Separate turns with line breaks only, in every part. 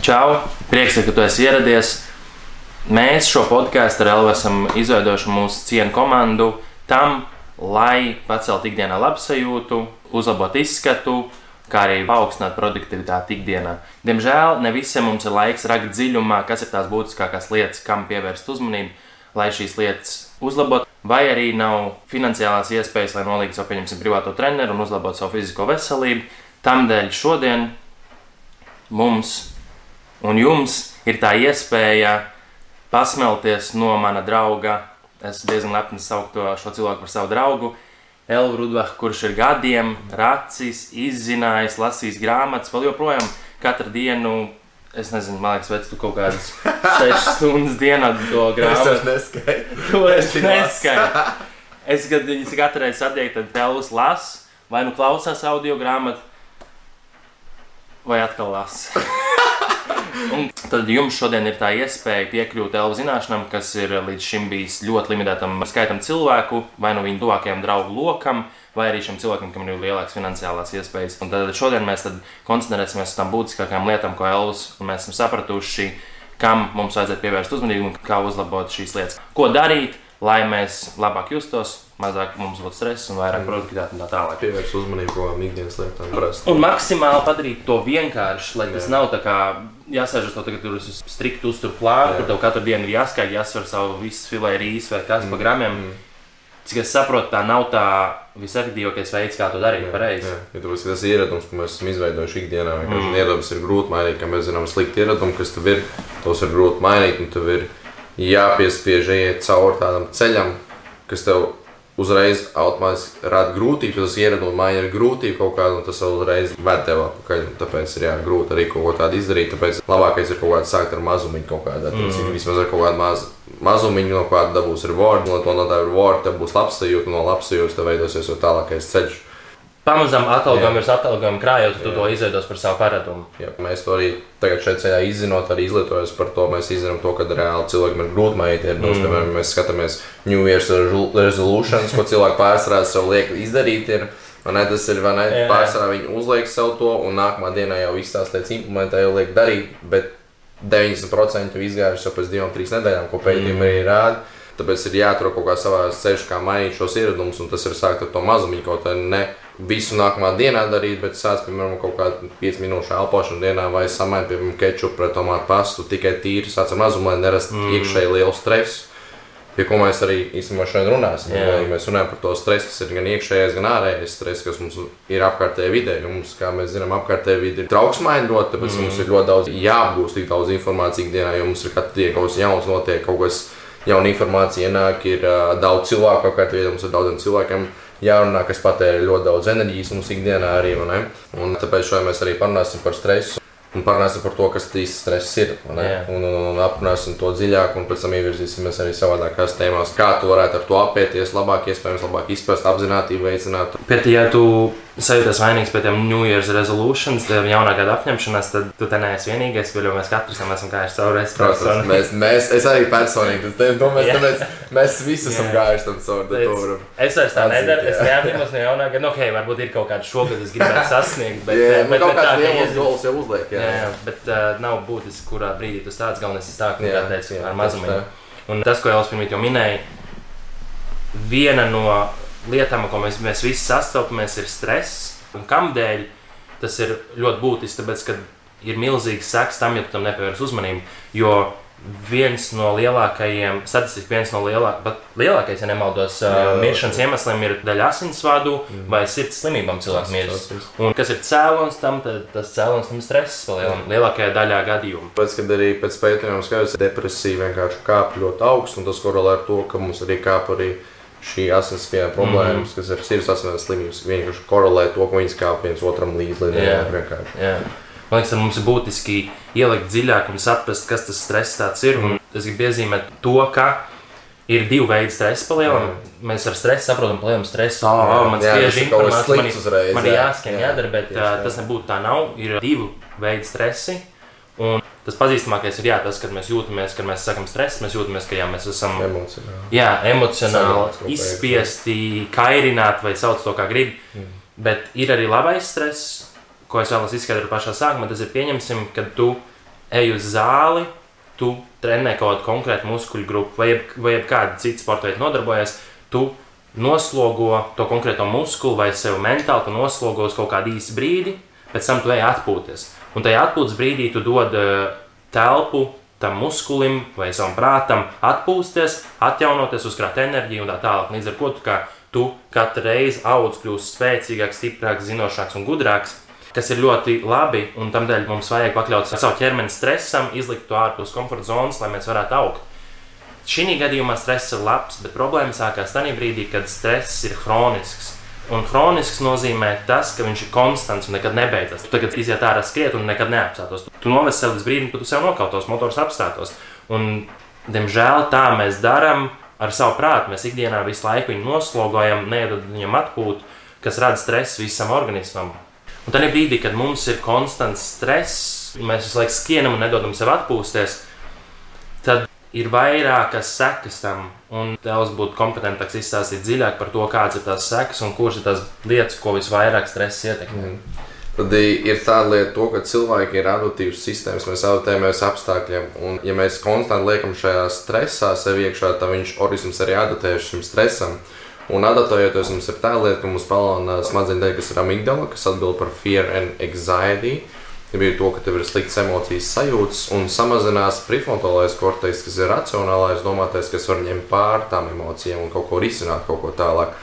Čau! Prieks, ka tu esi ieradies. Mēs šo podkāstu ar Elvu esam izveidojuši mūsu cienu komandu tam, lai paceltu ikdienā labsajūtu, uzlabotu izskatu, kā arī paaugstinātu produktivitāti ikdienā. Diemžēl ne visiem mums ir laiks rakt dziļumā, kas ir tās būtiskākās lietas, kam pievērst uzmanību, lai šīs lietas uzlabotu, vai arī nav finansiālās iespējas, lai nolīgtu savu, pieņemsim, privāto treneru un uzlabotu savu fizisko veselību. Tādēļ šodien mums un jums ir tā iespēja pasmelties no mana drauga. Es diezgan lepni sauktu šo cilvēku par savu draugu. Elvu Rudbachu, kurš ir gadiem racis, izzinājis, lasījis grāmatas, vēl joprojām katru dienu. Es nezinu, man liekas, veids tu kaut kādas 6 stundas dienā to grāmatu.
Es neskaitu.
To es neskaitu. Es, kad viņas katru reizi satiek, tad Elvis lasa, vai nu klausās audio grāmatu, vai atkal lasa. Tad jums šodien ir tā iespēja piekļūt Elvu zināšanām, kas ir līdz šim bijis ļoti limitētam skaitam cilvēku, vai nu viņu tuvākajam draugu lokam, vai arī šim cilvēkam, kam ir lielākas finansiālās iespējas. Un tad šodien mēs koncentrēsimies uz tām būtiskākajām lietām, ko Elvis mēs esam sapratuši, kam mums vajadzētu pievērst uzmanību un kā uzlabot šīs lietas. Ko darīt, lai mēs labāk justos, mazāk mums būtu stress un vairāk produktivitāte un tā tālāk.
Pievērst uzmanību kaut kādām ikdienas lietām. Parasti.
Un maksimāli padarīt to vienkārši, lai tas
Jā.
nav tā kā jāsēž uz to, tagad tur uz striktu uzturu plānu,
Jā.
kur tev katru dienu ir jāskaidro, jāsver savu visu filē rīsu vai kas pa gramiem. Cik es saprotu, tā nav tā visefektīvākais veids, kā to darīt pareizi.
Jā, ja tāpēc, ka tas ir ieradums, ko mēs esam izveidojuši ikdienā. Mm. Ieradums ir grūti mainīt, kā mēs zinām, slikti ieradumi, kas tev ir. Tos ir grūti mainīt, un tev ir jāpiespiež iet cauri tādam ceļam, kas tev uzreiz automātiski rada grūtības. Tas ieradums maina ir grūtība kaut kāda, un tas uzreiz ved tev atpakaļ. Tāpēc ir jā, grūti arī kaut ko tādu izdarīt. Tāpēc labākais ir kaut kādā sākt ar mazumiņu, kaut kādā mm. vismaz ar kaut kādu mazu. Mazumiņu no kāda dabūs reward, no to no tā reward, tad būs labs sajūta, no labs sajūtas tev veidosies jau tālākais ceļš.
Pamazām atalgojam
Jā.
virs atalgojuma krājot, tu to izveidos par savu paradumu.
Jā, mēs to arī tagad šeit ceļā izzinot, arī izlietojot par to. Mēs izzinām to, ka reāli cilvēkiem ir grūti mainīt ieradums. Mm. Piemēram, mēs skatāmies New Year's resolu- resolutions, ko cilvēki pārsvarā sev liek izdarīt. Ir. Ne, tas ir ne?
Jā.
Pārsvarā viņi uzliek sev to, un nākamā dienā jau viss tās lietas implementē, jau liek darīt. Bet 90% jau izgājuši jau pēc divām, trīs nedēļām, ko pētījumi mm. arī rāda. Tāpēc ir jāatrod kaut kā savā ceļā, kā mainīt šos ieradumus, un tas ir sākt ar to mazumiņu, kaut kā ne visu nākamā dienā darīt, bet sākt, piemēram, kaut kādu 5 minūšu elpošanu dienā, vai samainīt, piemēram, kečupu pret tomātu pastu, tikai tīri mazumu, lai nerastu mm. iekšēji lielu stresu. Pie ko mēs arī īstenībā šodien runāsim. Yeah. Mēs runājam par to stresu, kas ir gan iekšējais, gan ārējais stress, kas mums ir apkārtējā vidē. Jo Mums, kā mēs zinām, apkārtējā vidē ir trauksmaini ļoti, tāpēc mm. mums ir ļoti daudz jāapgūst, tik daudz informācijas ikdienā, jo mums ir katru dienu kaut kas jauns, notiek kaut kas jauna informācija, ienāk, ir uh, daudz cilvēku apkārt, vidē mums ir daudziem cilvēkiem. Jārunā, kas patērē ļoti daudz enerģijas mums ikdienā arī. Un tāpēc šodien mēs arī parunāsim par stresu. Un parunāsim par to, kas īsti stress ir.
Jā.
Un, un, un aprunāsim to dziļāk, un pēc tam ievirzīsimies arī savādākās tēmās, kā tu varētu ar to apieties, labāk, iespējams, labāk izprast, apzinātību veicināt.
Bet, ja tu sajūties vainīgs pēc tam New Year's resolutions, tiem jaunā gada apņemšanās, tad tu te neesi vienīgais, jo mēs katrs esam gājuši cauri
Protams,
restorānam.
mēs, mēs, es arī personīgi tas teiktu, to mēs, mēs visi esam
Jā.
gājuši tam cauri. varam-
Es vairs tā nedaru, es neapņemos no jaunā gada. Nu, ok, varbūt ir kaut kāda šogad, es gribētu sasniegt, bet,
Jā,
eh,
nu,
bet,
kaut
bet tā,
kāds
iezinu-
gols jau uzliek.
Jā,
Jā,
jā, bet uh, nav būtiski, kurā brīdī tas tāds galvenais ir tā,
Jā,
kā teicu, ar
tā.
Un tas, ko jau pirmie jau minēja, viena no lietām, ko mēs, mēs visi sastopamies, ir stress. Un kādēļ tas ir ļoti būtiski? Tāpēc, ka ir milzīgs seks tam, ja tu tam nepievērs uzmanību. Jo viens no lielākajiem, statistiski viens no lielākajiem, lielākais, ja nemaldos, uh, miršanas iemesliem ir daļa asinsvadu mm. vai sirds slimībām cilvēks mirst. Un kas ir cēlonis tam, tad tas cēlonis tam stress palielam, lielākajā daļā gadījumu.
Pēc tam arī pēc pētījumiem skaidrs, ka depresija vienkārši kāp ļoti augstu, un tas korelē ar to, ka mums arī kāp arī šī asinsspiediena problēmas, mm. kas ir sirds asinsspiediena slimības. Vienkārši korelē to, ka viņas kāp viens otram līdzi.
Jā. Jā. Man liekas, ka mums ir būtiski ielikt dziļāk un saprast, kas tas stress ir. Un es gribu piezīmēt to, ka ir divi veidi stresa palielam. Mēs ar stresu saprotam, palielam stresu.
Jā,
Oh, man
jā,
spiež
tas ir jā.
jāskan,
Jā,
jādara, bet uh,
tā.
tas nebūtu tā nav. Ir divi veidi stresi. Un tas pazīstamākais ir jā, tas, kad mēs jūtamies, kad mēs sakām stresu, mēs jūtamies, ka jā, mēs esam
Emocionāli.
jā, emocionāli izspiesti, kairināti vai sauc to kā grib.
Mm.
Bet ir arī labais stress, ko es vēlos izskaidrot pašā sākumā. Tas ir pieņemsim, ka tu ej uz zāli, tu trenē kaut kādu konkrētu muskuļu grupu, vai, jeb, vai kādu citu sporta veidu nodarbojies, tu noslogo to konkrēto muskuli vai sev mentāli, tu noslogo uz kaut kādu īsu brīdi, pēc tam tu ej atpūties. Un tajā atpūtas brīdī tu dod uh, telpu tam muskulim vai savam prātam atpūsties, atjaunoties, uzkrāt enerģiju un tā tālāk. Līdz ar to tu, tu katru reizi audz, kļūst spēcīgāks, stiprāks, zinošāks un gudrāks kas ir ļoti labi, un tādēļ mums vajag pakļaut savu ķermeni stresam, izlikt to ārpus komforta zonas, lai mēs varētu augt. Šī gadījumā stress ir labs, bet problēma sākās tajā brīdī, kad stress ir hronisks. Un hronisks nozīmē tas, ka viņš ir konstants un nekad nebeidzas. Tu tagad iziet ārā skriet un nekad neapstātos. Tu novesi sev līdz brīdim, kad tu sev nokautos, motors apstātos. Un, diemžēl tā mēs darām ar savu prātu. Mēs ikdienā visu laiku viņu noslogojam, nedodam viņam atpūtu, kas rada stresu visam organismam. Un tajā brīdī, kad mums ir konstants stress, mēs visu laiku skrienam un nedodam sev atpūsties, tad ir vairākas sekas tam. Un tēvs būtu kompetentāks izstāstīt dziļāk par to, kādas ir tās sekas un kuras ir tās lietas, ko visvairāk stress ietekmē. Mm.
Tad ir tāda lieta, to, ka cilvēki ir adaptīvas sistēmas, mēs adaptējamies apstākļiem. Un, ja mēs konstanti liekam šajā stresā sev iekšā, tad viņš organisms arī adaptējas šim stresam. Un adaptējoties mums ir tā lieta, ka mums palielina smadzeņu daļa, kas ir amigdala, kas atbild par fear and anxiety. Ja bija to, ka tev ir slikts emocijas sajūtas un samazinās prefrontālais korteks, kas ir racionālais, domātais, kas var ņemt pār tām emocijām un kaut ko risināt, kaut ko tālāk.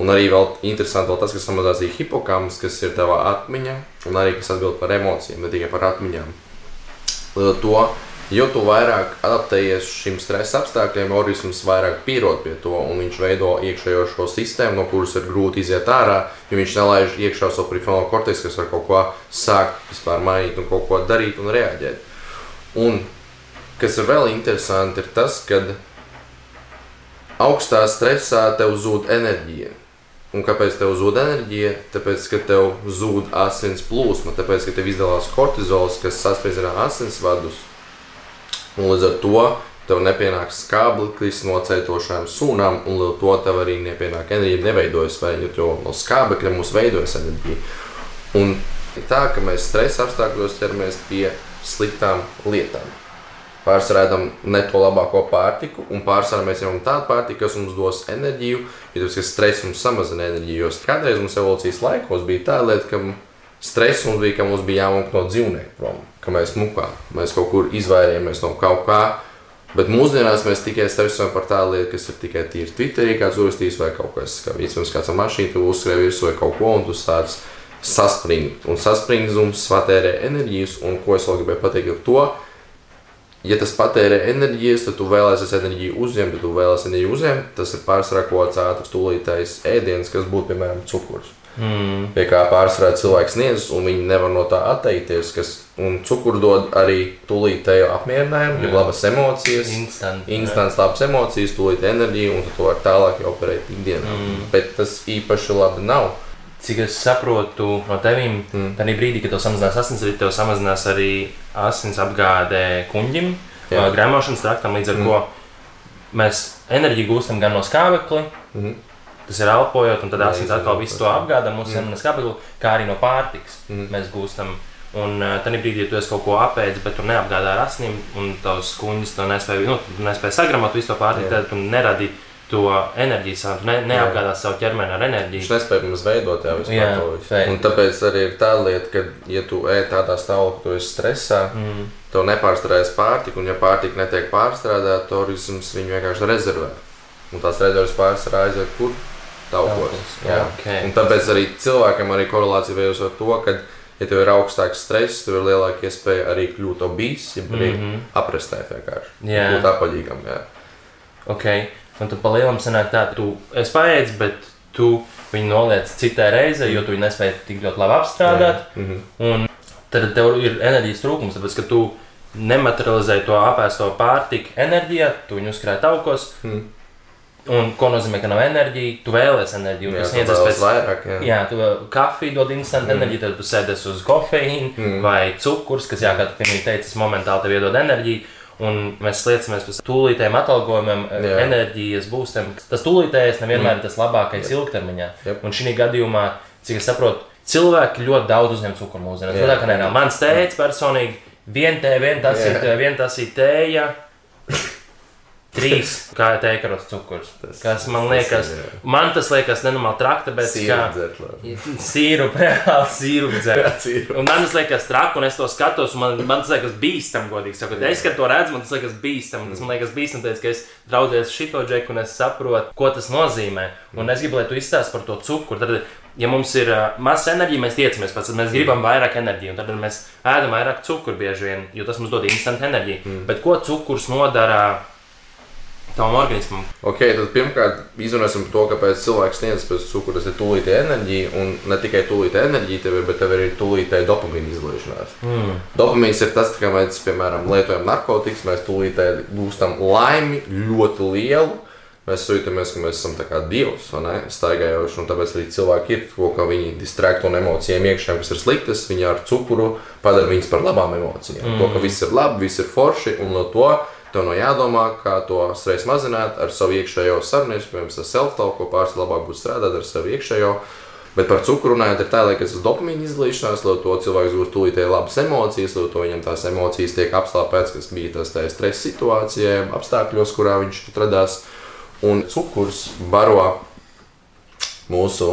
Un arī vēl interesanti vēl tas, ka samazinās arī hipokams, kas ir tavā atmiņā, un arī kas atbild par emocijām, ne tikai par atmiņām. Līdz ar to Jo tu vairāk adaptējies šim stresa apstākļiem, organisms vairāk pierod pie to, un viņš veido iekšējo šo sistēmu, no kuras ir grūti iziet ārā, jo viņš nelaiž iekšā savu prefrontālo korteksu, kas var kaut ko sākt, vispār mainīt un kaut ko darīt un reaģēt. Un kas ir vēl interesanti, ir tas, ka augstā stresā tev zūd enerģija. Un kāpēc tev zūd enerģija? Tāpēc, ka tev zūd asins plūsma, tāpēc, ka tev izdalās kortizols, kas sasprindzina asinsvadus Un līdz ar to tev nepienāks skābeklis no ceļošām sūnām, un līdz ar to tev arī nepienāk enerģija, neveidojas vēl, jo no skābekļa mums veidojas enerģija. Un tā, ka mēs stresa apstākļos ķeramies pie sliktām lietām. Pārsvarā ēdam ne to labāko pārtiku, un pārsvarā mēs ņemam tādu pārtiku, kas mums dos enerģiju, jo tas, ka stress mums samazina enerģiju. Jo kādreiz mums evolūcijas laikos bija tā lieta, ka stress mums bija, ka mums bija jāmok no dzīvnieku prom ka mēs mukām, mēs kaut kur izvairījāmies no kaut kā. Bet mūsdienās mēs tikai stresojam par tādu lietu, kas ir tikai tīri Twitterī, kāds uzrakstījis, vai kaut kas, kā vispirms kāds ar mašīnu, tu uzskrēji virsū vai kaut ko, un tu sāc saspringt. Un saspringzums patērē enerģijas, un ko es vēl gribēju pateikt ar to, ja tas patērē enerģijas, tad tu vēlēsies enerģiju uzņemt, ja tu vēlēsies enerģiju uzņemt, tas ir pārsvarā kaut kāds ātrs, tūlītais ēdiens, kas būtu, piemēram, cukurs. Mm. Pie kā pārsvarā cilvēks sniedz, un viņi nevar no tā atteikties. Kas, un cukurs dod arī tūlītēju apmierinājumu, jau labas emocijas,
Instant,
instants, labas emocijas, tūlīt enerģiju, un tu vari tālāk jau operēt ikdienā. Mm. Bet tas īpaši labi nav.
Cik es saprotu no tevīm, mm. tad brīdī, kad tev samazinās asinsrites, tev samazinās arī asins apgāde kuņģim, grēmošanas traktam, līdz ar mm. ko mēs enerģiju gūstam gan no skābekļa. Mm Tas ir elpojot, un tad asins atkal visu to apgādā mūsu zemes skābekli, kā arī no pārtikas mm. mēs gūstam. Un uh, tad brīdī, ja tu esi kaut ko apēdis, bet tu neapgādā ar asinīm, un tavs kuņģis to nespēja, nu, nespēja sagramot visu to pārtiku, tad tu neradi to enerģiju, savu, ne, neapgādās savu ķermeni ar enerģiju.
Viņš nespēja mums veidot jau visu to. Un tāpēc arī ir tā lieta, ka, ja tu ej tādā stāvoklī, tu esi stresā, mm. tev nepārstrādājas pārtika, un ja pārtika netiek pārstrādāta, organisms viņu vienkārši rezervē. Un tās rezerves pārsvarā aiziet kur? Taukos. Okay. Un tāpēc arī cilvēkam arī korelācija veidojas ar to, ka, ja tev ir augstāks stress, tev ir lielāka iespēja arī kļūt obīs, ja arī mm -hmm. aprestēt vienkārši. Jā. Būt apaļīgam, jā.
Ok. Un tad pa lielam sanāk tā, tu esi paēdis, bet tu viņu noliec citai reizei, jo tu viņu nespēji tik ļoti labi apstrādāt. Mm -hmm. Un tad tev ir enerģijas trūkums, tāpēc ka tu nematerializē to apēsto pārtiku enerģijā, tu viņu uzkrāj taukos. Mm Un ko nozīmē, ka nav enerģija? Tu vēlēsies enerģiju.
Jā, tu pēc... vairāk, jā.
jā, tu kafiju dod instant mm. enerģiju, tad tu sēdies uz kofeīnu mm. vai cukurs, kas, jā, kā tu pirmie teici, momentāli tev iedod enerģiju. Un mēs sliecamies pēc tūlītējiem atalgojumiem, jā. enerģijas būstiem. Tas tūlītējais nevienmēr mm. ir tas labākais yep. ilgtermiņā. Yep. Un šī gadījumā, cik es saprotu, cilvēki ļoti daudz uzņem cukuru mūsdienās. Mans tēvs personīgi Viena tēja, viena tas ir,
Jā.
viena tas ir tēja. Trīs kā tēkarots cukurs.
Tas-
Kas man
tas
liekas,
ir, jā.
man tas liekas nenormāli trakta, bet
Sīru
reāli sīrup dzēr.
Sīrup.
Un man tas liekas traki, un es to skatos, un man, man tas liekas bīstam, godīgi sakot. Es, kad to redzu, man tas liekas bīstam. Tas man liekas bīstam, tāpēc, ka es draudzējos šito džeku, un es saprotu, ko tas nozīmē. Un es gribu, lai tu izstāsti par to cukuru. Tad, ja mums ir uh, mazs enerģija, mēs tiecamies pēc tam, mēs gribam vairāk enerģijas, un tad mēs ēdam vairāk cukuru bieži vien, jo tas mums dod instantu enerģiju. Mm. Bet ko cukurs nodara tavam organismam?
Ok, tad pirmkārt izrunāsim to, kāpēc cilvēks sniedz pēc cukura. Tas ir tūlītēja enerģija, un ne tikai tūlītēja enerģija, tev ir, bet tev ir arī tūlītēja dopamīna izlaišanās. Mm. Dopamīns ir tas, ka mēs, piemēram, lietojam narkotikas, mēs tūlītēji gūstam laimi ļoti lielu. Mēs jūtamies, ka mēs esam tā kā dievs, vai ne? Staigājoši, un tāpēc arī cilvēki ir to, ka viņi distrakt no emocijām iekšā, kas ir sliktas, viņi ar cukuru padara viņus par labām emocijām. Mm. To, ka viss ir labi, viss ir forši, un no to tev no jādomā, kā to stresa mazināt ar savu iekšējo sarunu, piemēram, ar self-talk, ko pāris labāk būtu strādāt ar savu iekšējo. Bet par cukuru runājot, ir tā, ka tas ir dopamīna izlīšanās, lai to cilvēks gūst tūlītēji labas emocijas, lai to viņam tās emocijas tiek apslāpētas, kas bija tas tajā stresa situācijā, apstākļos, kurā viņš atradās. Un cukurs baro mūsu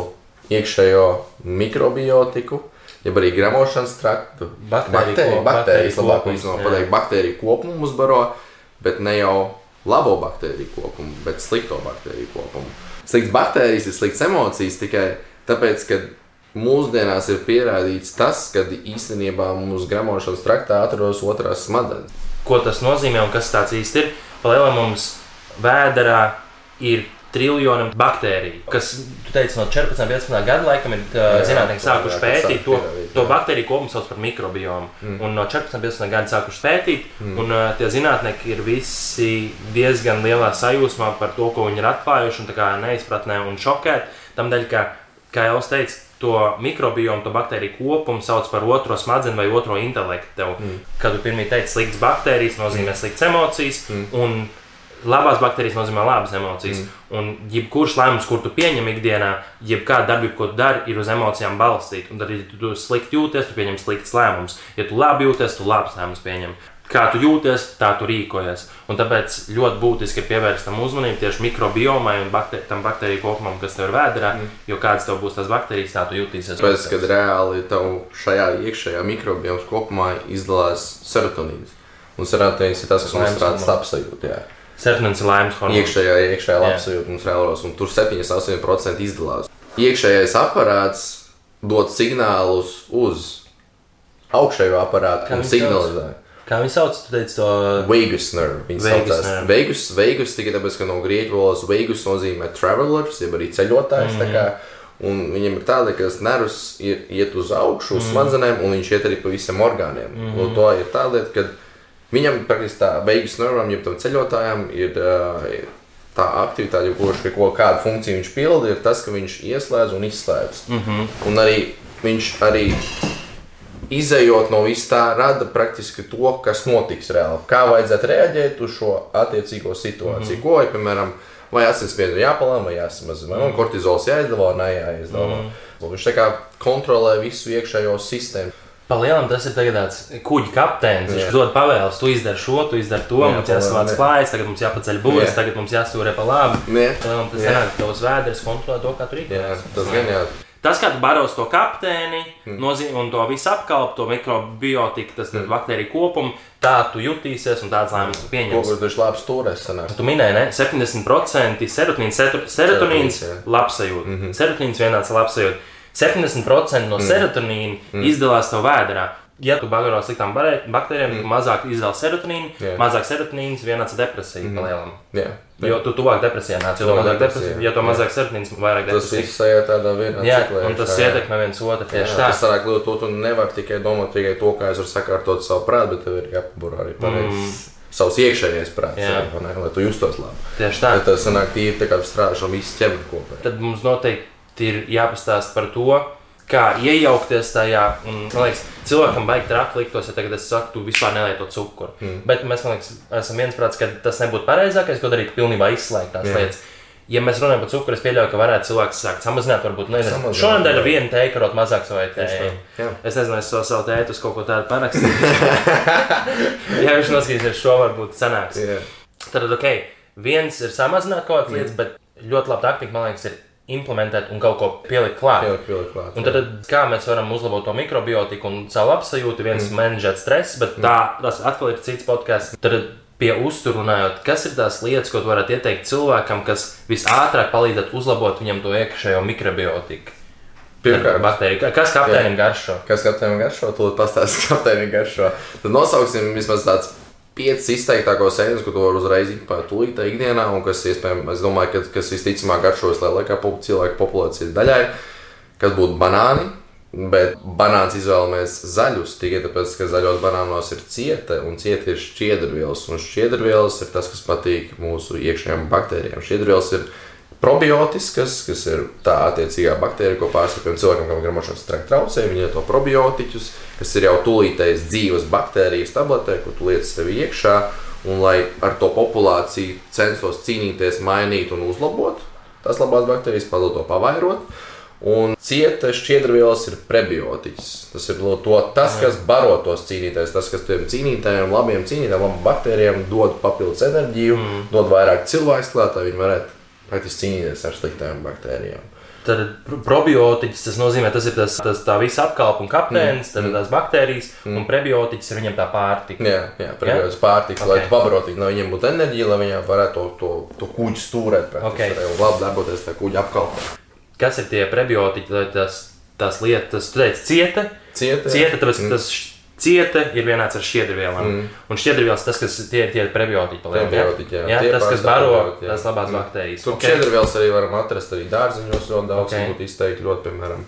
iekšējo mikrobiotiku, jeb arī gramošanas traktu.
Baktēriju
baktēriju,
baktēriju jā.
pateikt, baktēriju kopumu mums baro, bet ne jau labo baktēriju kopumu, bet slikto baktēriju kopumu. Slikts baktērijas ir slikts emocijas tikai tāpēc, ka mūsdienās ir pierādīts tas, ka īstenībā mūsu gramošanas traktā atrodas otrās smadzenes.
ko tas nozīmē un kas tas īsti ir. Palielinājumā mums vēdā ir triljoniem baktēriju, kas, tu teici, no 14, 15 gadu laikam ir zinātnieki sākuši pētīt to, to baktēriju kopumu sauc par mikrobiomu. Mm. Un no 14, 15 gadu sākuši pētīt, mm. un uh, tie zinātnieki ir visi diezgan lielā sajūsmā par to, ko viņi ir atklājuši, un tā kā neizpratnē un šokēti. Tādēļ, ka, kā jau es teicu, to mikrobiomu, to baktēriju kopumu sauc par otro smadzeņu vai otro intelektu. Mm. Kad tu pirmie teici, sliktas baktērijas nozīmē mm. sliktas emocijas, mm. un labās baktērijas nozīmē labas emocijas. Mm. Un jebkurš lēmums, kur tu pieņem ikdienā, jebkāda darbība, ko tu dari, ir uz emocijām balstīta. Un tad, ja tu, tu slikti jūties, tu pieņem sliktus lēmumus. Ja tu labi jūties, tu labus lēmumus pieņem. Kā tu jūties, tā tu rīkojies. Un tāpēc ļoti būtiski ir pievērst tam uzmanību tieši mikrobiomai un bakter tam baktēriju kopumam, kas tev ir vēdā. Mm. Jo kādas tev būs tās baktērijas, tā tu jutīsies.
Tāpēc, kad reāli tev šajā iekšējā mikrobiomas kopumā izdalās serotonīns. Un serotonīns ir tas, kas mums
Laimes
rada
ir laimes hormons.
Iekšējā, iekšējā labsajūta mums reālos, un tur 7-8% izdalās. Iekšējais aparāts dod signālus uz augšējo aparātu
Kā
un signalizē.
Kā viņi sauc, tu teici to
Vegas nerve. Viņa
Vagus
saucās
nerve.
Vegas, Vegas tikai tāpēc, ka no grieķu valodas Vegas nozīmē travelers, jeb arī ceļotājs. Mm. Kā, un viņam ir tāda, ka tas nervs ir, iet uz augšu, uz smadzenēm, un viņš iet arī pa visiem orgāniem. Mm. Un to ir tā lieta, ka viņam praktiski tā Vegas nervam, jeb tam ceļotājam, ir ā, tā aktivitāte, kurš ko kādu funkciju viņš pilda, ir tas, ka viņš ieslēdz un izslēdz. Mm -hmm. Un arī viņš arī izējot no vis tā, rada praktiski to, kas notiks reāli. Kā vajadzētu reaģēt uz šo attiecīgo situāciju. Mm -hmm. Ko, ja, piemēram, vai asinsspiedienu jāpalēm, vai jāsamazina, vai man kortizols jāizdala, vai neizdala. Mm -hmm. Viņš tā kā kontrolē visu iekšējo sistēmu.
Palielam tas ir tāds kuģa kapteinis. Viņš dod pavēles, tu izdari šo, tu izdari to,
Jā,
mums jāsavāc klājas, tagad mums jāpaceļ būs,
Jā.
tagad mums jāstūrē pa labi. Palielam tas ka tavs vēders kontrolē to, kā tu rīkojies.
tas gan jā.
Tas, kā tu baros to kapteini
Hmm.
nozīmē, un to visu apkalpu, to mikrobiotiku, tas
Hmm.
ir baktēriju kopumu, tā tu jutīsies un tāds lēmums tu
Ko viņš labs turēs sanāk.
Tu minēji, ne? 70% serotonīns, serotonīns, serotonīns labsajūta. Mm. -hmm. Serotonīns vienāds ar labsajūtu. 70% no serotonīna mm. izdalās tev vēdā. Ja tu bagaro sliktām baktērijām, mm. mazāk izdala serotonīnu,
Jā.
mazāk serotonīns vienāds ar depresiju. Mm. Palielam.
Jā.
Jo tu tuvāk depresijai nāc, jo mazāk depresija, ja
jā.
mazāk serotonīns, vairāk
Tas
depresija.
viss sajūt tādā vienā
Jā,
ciklā
un tas
jā.
ietekmē viens otru tieši
Jā,
tā.
tas sanāk, ka tu, tu nevari tikai domāt tikai to, kā es varu sakārtot savu prātu, bet tev ir jāpabūr arī pareizi. Mm. Savs iekšējais prāts,
Jā.
jā. Ne, lai tu justos labi.
Tieši tā.
Bet tas sanāk, tīri tā kā strāžam visu ķemeri kopā.
tad mums noteikti ir jāpastāsta par to, kā iejaukties tajā. Un, man liekas, cilvēkam baigi traki liktos, ja tagad es saku, tu vispār nelieto cukuru. Mm. Bet mēs, man liekas, esam viensprāts, ka tas nebūtu pareizākais, ko darīt, pilnībā izslēgt tās
Jā.
lietas. Ja mēs runājam par cukuru, es pieļauju, ka varētu cilvēks sākt samazināt, varbūt nezinu. Šonadēļ vienu teiku karot mazāk savai
jā.
Es nezinu, es to savu tētu uz kaut ko tādu parakstīju. ja viņš noskatīsies šo, varbūt sanāks.
Jā.
Tad, ok, viens ir samazināt kaut kādas lietas, bet ļoti labi taktika, man liekas, ir implementēt un kaut ko pielikt klāt.
Pielikt, pielikt klāt.
Un tad, tad kā mēs varam uzlabot to mikrobiotiku un savu labsajūtu, viens mm. menedžēt stresu, bet tā, tas atkal ir cits podkāsts. Tad pie uzturu runājot, kas ir tās lietas, ko tu varētu ieteikt cilvēkam, kas visātrāk palīdzētu uzlabot viņam to iekšējo mikrobiotiku?
Pirmkārt,
baktērija. Kas kapteinim garšo?
Kas kapteinim garšo, to pastāstīs kapteinim garšo. Tad nosauksim vismaz tāds piecas izteiktākos ēdienus, ko tu vari uzreiz izpēt tūlīt ikdienā, un kas, es domāju, ka, kas visticamāk garšos lielākā pop cilvēku populācijas daļai, kas būtu banāni. Bet banāns izvēlamies zaļus tikai tāpēc, ka zaļos banānos ir cieta, un cieta ir šķiedrvielas. Un šķiedrvielas ir tas, kas patīk mūsu iekšējām baktērijām. Šķiedrvielas ir probiotiskas, kas ir tā attiecīgā baktērija, ko pārstāvjam cilvēkam, kam ir gramošanas trakta traucējumi. Viņi lieto probiotiķus, kas ir jau tūlītējas dzīves baktērijas tabletē, ko tu liec sev iekšā. Un lai ar to populāciju censtos cīnīties, mainīt un uzlabot tās labās baktērijas, padot to pavairot. Un cieta šķiedrvielas ir prebiotiķis. Tas ir to, tas, kas baro tos cīnītājus, tas, kas tiem cīnītājiem, labiem cīnītājiem, labām baktērijām dod papildus enerģiju, mm. dod vairāk cilvēku klāt, lai viņi varētu praktiski cīnīties ar sliktām baktērijām.
Tad pro- probiotiķis tas nozīmē, tas ir tas, tas tā visa apkalpa un kapteinis, tad ir tās baktērijas, un prebiotiķis ir viņam tā pārtika.
Jā, jā prebiotiķis pārtiks, okay. lai pabarotītu, lai viņiem būtu enerģija, lai viņi varētu to, to, to kuģi stūrēt,
Ok.
okay. un labi darboties tajā kuģa apkalpē.
Kas ir tie prebiotiķi, lai tas, tās lietas, tu teici, cieta?
Cieta.
Cieta, tāpēc ka tas cieta ir vienāds ar šķiedrvielām. Mm. Un šķiedrvielas tas, kas tie ir tie ir prebiotiķi.
Prebiotiķi, jā.
jā
Tie
tas, kas baro tās labās
Mm.
baktērijas.
Tur
Ok.
okay. četrvielas arī varam atrast arī dārziņos ļoti daudz,
Ok.
okay. būtu izteikti ļoti, piemēram,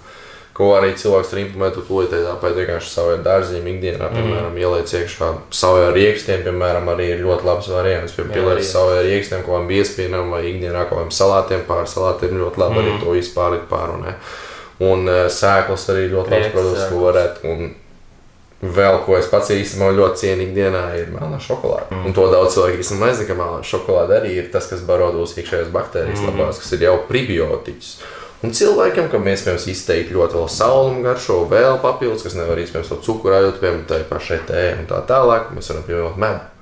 ko arī cilvēks var implementēt, tūlītēji tāpēc vienkārši savai dārziņam ikdienā, piemēram, mm. ieliec iekšā savai riekstiem, piemēram, arī ir ļoti labs variants, piemēram, pieliec
arī.
savai riekstiem, ko vam biespienam vai ikdienā kaut kādiem salātiem pār salātiem ļoti labi mm. arī to izpārit pārunē. Un uh, sēklas arī ļoti labs produkts, ko varētu. Un, Vēl ko es pats īstenībā ļoti cienu ikdienā, ir melnā šokolāde. Mm. Un to daudz cilvēku īstenībā nezina, ka melnā šokolāde arī ir tas, kas baro tos iekšējās baktērijas, mm. labās, kas ir jau prebiotiķis. Un cilvēkiem, kam iespējams izteikti ļoti vēl saulumu garšo, vēl papildus, kas nevar iespējams to cukurājot, piemēram, tai pašai tējai un tā tālāk, mēs varam pievienot medu.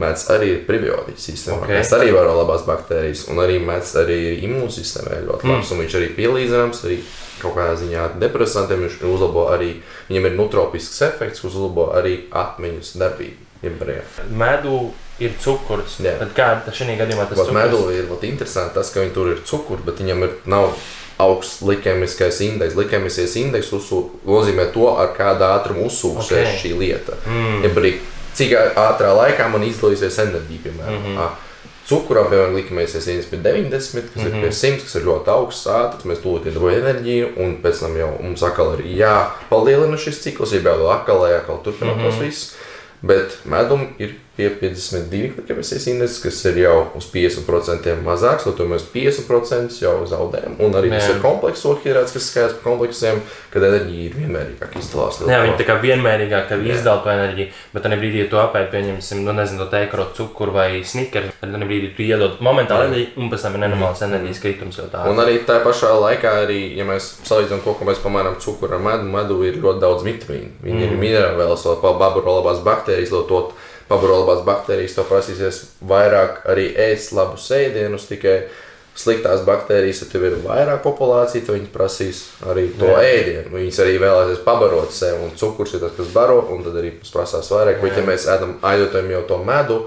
Mēdz arī ir prebiotiķis īstenībā.
Ok.
Okay. Tas arī varo labās baktērijas, un arī mēdz arī ir imūnsistēmai ļoti labs, mm. un viņš arī pielīdzināms arī kaut kādā ziņā depresantiem, viņš uzlabo arī, viņam ir nutropisks efekts, kas uzlabo arī atmiņas darbību. jeb brīvā.
Medu ir cukurs.
Jā.
Tad kā šajā gadījumā tas cukurs?
medū ir vat interesanti tas, ka viņi tur ir cukurs, bet viņam ir nav augsts likemiskais indeks. Likemiskais indeks uzsū, nozīmē to, ar kādu ātrumu uzsūksies
Ok.
šī lieta. Mm. Ja brīd, cik ātrā laikā man izdalīsies enerģija, piemēram. Mm -hmm. Cukuram, piemēram, likmēsies 1 pie 90, kas mm -hmm. ir pie 100, kas ir ļoti augsts ātrums. Mēs tūlīt iedabūjam enerģiju, un pēc tam jau mums atkal ir jāpalielina šis cikls, ja vēl atkal, atkal turpināt mm -hmm. tos visus. Bet medum ir pie 52 likmēsies indeks, kas ir jau uz 50% mazāks, tad mēs 50% jau zaudējam. Un arī tas ir komplekso hidrāts, kas skaidrs par kompleksiem, kad enerģija ir vienmērīgāk izdalās.
Jā, viņi tā kā vienmērīgāk tev izdala to enerģiju, bet tajā brīdī, ja tu apēdi, pieņemsim, nu, nezinu, to teikro cukuru vai snikeri, tad tajā brīdī tu iedod momentāli
Jā.
enerģiju, un pēc tam ir nenormāls enerģijas kritums jau tā.
Un arī tā pašā laikā, arī, ja mēs salīdzinām to, ko mēs pamēram cukuru ar medu, medu ir ļoti daudz vitamīnu. Viņi mm. ir minerāli, vēl vēl baburolabās baktērijas, lai to baburolabās baktērijas, to prasīsies vairāk arī ēst labus ēdienus, tikai sliktās baktērijas, ja tev ir vairāk populācija, tad viņi prasīs arī to
Jā.
ēdienu. Viņas arī vēlēsies pabarot sev, un cukurs ir tas, kas baro, un tad arī mums prasās vairāk. Bet, ja mēs ēdam, aizjūtam jau to medu,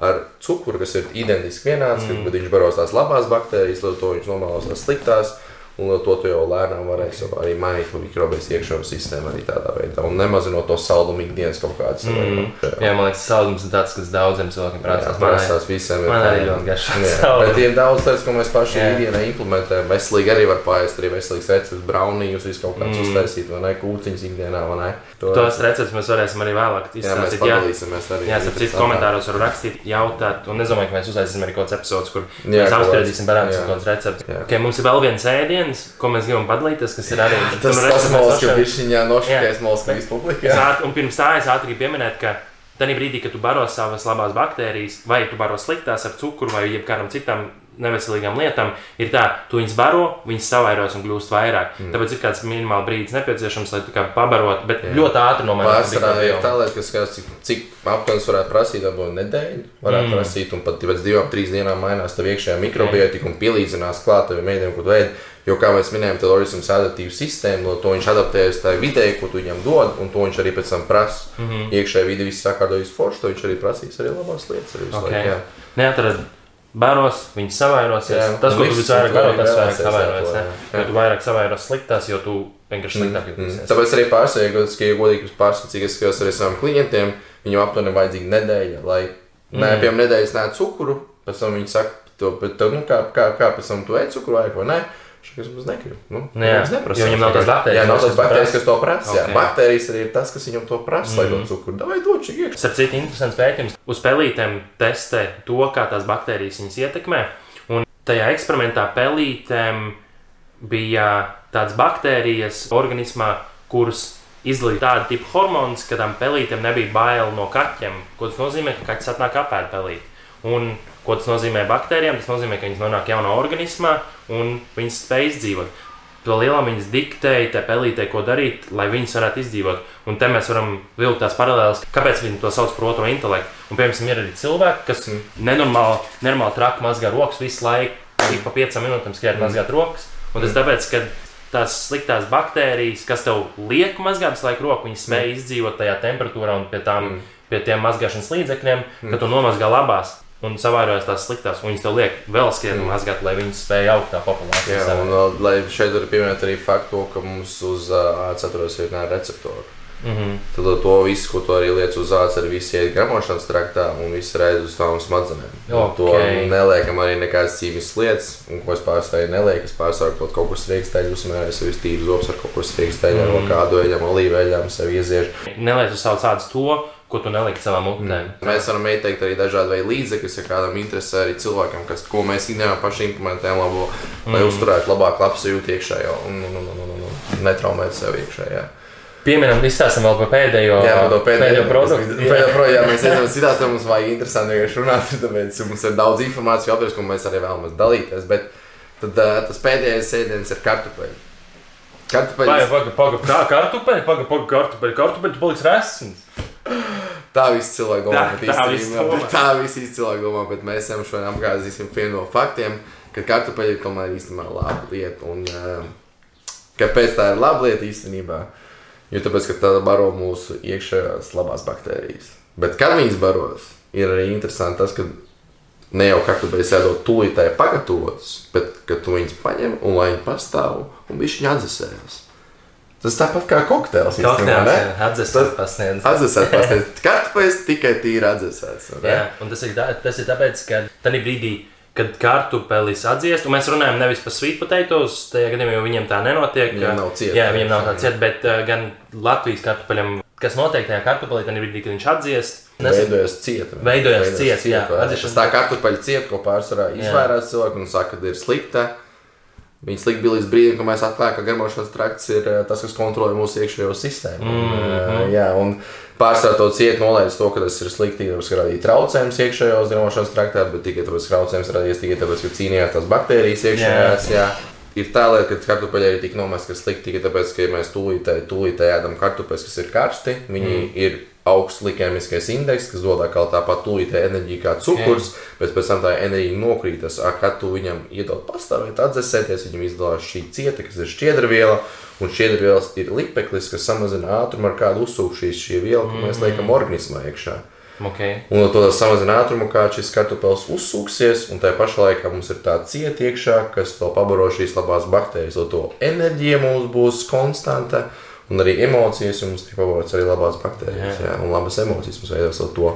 ar cukuru, kas ir identiski vienāds, mm. bet viņš baros tās labās baktērijas, lai to viņš nomālos tās sliktās. Un to jau lēnām varēsi arī mainīt to mikrobijas iekšējo sistēmu arī tādā veidā. Un nemazinot to saldumu ikdienas kaut kādas.
Mm. Jā, man liekas, saldums ir tāds, kas daudziem cilvēkiem prasās.
Prasās visiem.
man arī ļoti saldumu.
Bet ir daudz lietas, ko mēs paši
Jā.
ikdienā implementējam. Veselīgi arī var pāriest, arī veselīgs recepts, braunījus, visu kaut kāds
Mm.
uztaisīt, vai ne, kūciņas ikdienā, vai ne. To,
Tos receptus mēs varēsim arī vēlāk
jā, mēs padalīsimies arī.
Jā, starp citu, komentāros var rakstīt, jautāt, un es domāju, ka mēs uztaisīsim arī kaut kāds episodes, kur
Jā,
mēs apspriedīsim
jā.
kaut kāds recepts. Okay, mums ir vēl viens ēdiens, ko mēs gribam padalīties, kas ir arī
Tas tas mūsu, ka
nošķēr-
viņš viņā nošķies mūsu
Es
publikā.
Un pirms tā es ātri gribu pieminēt, ka tajā brīdī, kad tu baro savas labās baktērijas, vai tu baro sliktās ar cukuru vai jebkādam citam neveselīgām lietām, ir tā, tu viņus baro, viņas savairos un kļūst vairāk. Mm. Tāpēc ir kāds minimāls brīdis nepieciešams, lai tu kā pabarotu, bet Jā. ļoti ātri nomainīt.
Pārsvarā ir tā lieta, kas skatās, cik, cik aptuveni varētu prasīt, varbūt nedēļu, varētu mm. prasīt, un pat pēc divām, trīs dienām mainās tev iekšējā mikrobiotika un pielīdzinās klāt teviem mēdiem, ko tu ēd. Jo, kā mēs minējām, tad organisms ir adaptīva sistēma, to viņš adaptējas tajā vidē, ko tu viņam dod, un to viņš arī pēc tam prasa. Mm -hmm. Iekšējā vidē viss sakārtojas forši, to viņš arī prasīs arī labās lietas. Arī okay.
Neatrad Bāros, viņi savairosies. Jā, tas, ko tu visvairāk baro, tas vairāk savairosies. Jo tu vairāk savairos sliktās, jo tu vienkārši sliktāk
mm, jūties. Mm. Tāpēc arī pārsteigts, ka, ja godīgi pārskatīt, cik es arī saviem klientiem, viņam aptuveni vajadzīga nedēļa, lai, mm. nē, piemēram, nedēļas nē cukuru, pēc tam viņi saka, to, bet, nu, kā, kā, kā pēc tam tu ēd cukuru vai, vai nē. Šis mums negribu. Nu,
nu jā, neprasa. Jo viņam nav tās baktērijas.
Jā, nav tās baktērijas, kas to prasa. Okay. Jā, baktērijas arī ir tas, kas viņam to prasa, mm. lai to cukuru. Davai dod šī iekšā.
Starp citu, interesants pētījums. Uz pelītēm testē to, kā tās baktērijas viņas ietekmē. Un tajā eksperimentā pelītēm bija tādas baktērijas organismā, kuras izdalīja tādu tipu hormonus, ka tam pelītēm nebija bail no kaķiem. Ko tas nozīmē, ka kaķis atnāk apēst pelīti. Un Ko tas nozīmē baktērijām? Tas nozīmē, ka viņas nonāk jaunā organismā un viņas spēj izdzīvot. To lielām viņas diktēja, te pelītē, ko darīt, lai viņas varētu izdzīvot. Un te mēs varam vilkt tās paralēlas, kāpēc viņi to sauc par otro intelektu. Un, piemēram, ir arī cilvēki, kas mm. nenormāli, nenormāli traki mazgā rokas visu laiku, ik pa piecām minūtēm skrien mm. mazgāt rokas. Un tas mm. tāpēc, ka tās sliktās baktērijas, kas tev liek mazgāt visu laiku roku, viņas spēj mm. izdzīvot tajā temperatūrā un pie, tām, mm. pie tiem mazgāšanas līdzekļiem, mm. ka tu nomazgā labās un savairojas tās sliktās, un viņas tev liek vēl skriet un mazgāt, lai viņas spēj augt kā populācija.
Jā, un vēl, lai šeit var pieminēt arī faktu, ka mums uz ādas atrodas virknē receptoru. Mm -hmm. Tad to visu, ko tu arī liec uz ādas, arī viss iet gramošanas traktā un viss redz uz tām smadzenēm. Okay. To neliekam arī nekādas cīņas lietas, un ko es pārstāju nelieku. Es pārstāju kaut ko, kas strīkstēļ, uzmērēju sevis tīru zobus ar kaut ko strīkstēļ, mm -hmm. ar kādu eļam, olīveļam, sev ieziež.
Neliec uz savas ādas to, ko tu neliki savā mutē. Mm.
Mēs varam ieteikt arī dažādi līdzekļus, ja kādam interesē arī cilvēkam, kas, ko mēs ikdienā paši implementējam, labo, mm. lai uzturētu labāk labsajūtu iekšējā un, un, un, un, un, un netraumētu sev iekšējā.
Piemēram, izstāstam vēl par pēdējo,
jā, par pēdējo,
pēdējo produktu.
Jā, pēdējo pro, jā, mēs ejam citās, tad mums vajag interesanti vienkārši runāt, tāpēc mums ir daudz informācijas, jautājums, ko mēs arī vēlamies dalīties. Bet tad, tas pēdējais ēdiens ir kartupeļi.
Kartupeļi. Pagaid, pagaid, pagaid, kā kartupeļi? Pagaid, pagaid, kartupeļi. Kartupeļi paliks resns.
Tā visi cilvēki domā, tā, bet tā īstenībā tā visi cilvēki domā, bet mēs esam šodien apgāzīsim vienu no faktiem, ka kartupeļi tomēr īstenībā ir laba lieta. Un, uh, kāpēc tā ir laba lieta īstenībā? Jo tāpēc, ka tā baro mūsu iekšējās labās baktērijas. Bet kad viņas baros, ir arī interesanti tas, ka ne jau kartupeļus ēdot tūlītēji pagatavotus, bet ka tu viņus paņem un lai viņi pastāv un viņš viņu atdzesējas. Tas tāpat kā kokteils.
Atdzesēt pasniedz.
Atdzesēt pasniedz. Kartupeļs tikai tīri atdzesēts.
Jā, un tas ir, tā, tas ir tāpēc, ka tajā brīdī, kad kartupelis atdziest, un mēs runājam nevis par sweet potatoes, tajā gadījumā jau viņiem tā nenotiek.
Viņiem nav cieta.
Jā, viņiem nav tā cieta, bet uh, gan Latvijas kartupeļam, kas notiek tajā kartupelī, tad brīdī, kad viņš atdziest.
Veidojas cieta.
Veidojas cieta, jā.
Tas tā kartupeļa cieta, ko pārsvarā izvairās cilvēki un saka, ka ir slikta. Viņi slikti bija līdz brīdim, kad mēs atklājām, ka garmošanas trakts ir eh, tas, kas kontrolē mūsu iekšējo sistēmu. Mm -hmm. un, jā, un pārsvarā to ciet nolaidis to, ka tas ir slikti, tāpēc, ka radīja traucējumus iekšējos garmošanas traktā, bet tikai tāpēc, ka traucējums radies tikai tāpēc, ka cīnījās tās baktērijas iekšējās. Jā. Jā. Ir tā lieta, ka kartupeļi arī tika nomesti, ka slikti tikai tāpēc, ka ja mēs tūlītēji tūlītē ēdam kartupeļus, kas ir karsti. Viņi mm. ir augsts likēmiskais indeks, kas dod atkal tāpat tūlītē enerģiju kā cukurs, okay. bet pēc tam tā enerģija nokrītas, kad tu viņam iedod pastāvēt, atdzesēties, viņam izdalās šī cieta, kas ir šķiedrviela, un šķiedrvielas ir lipeklis, kas samazina ātrumu, ar kādu uzsūk šīs šī viela, ko mēs liekam mm. organismā iekšā.
Okay.
Un to samazina ātrumu, kā šis kartupēlis uzsūksies, un tajā pašā laikā mums ir tā cieta iekšā, kas to pabaro šīs labās baktērijas, lai to enerģija mums būs konstanta. Un arī emocijas mums tiek pavārotas arī labās baktērijas. Jā. Jā, un labas emocijas mums veidos to.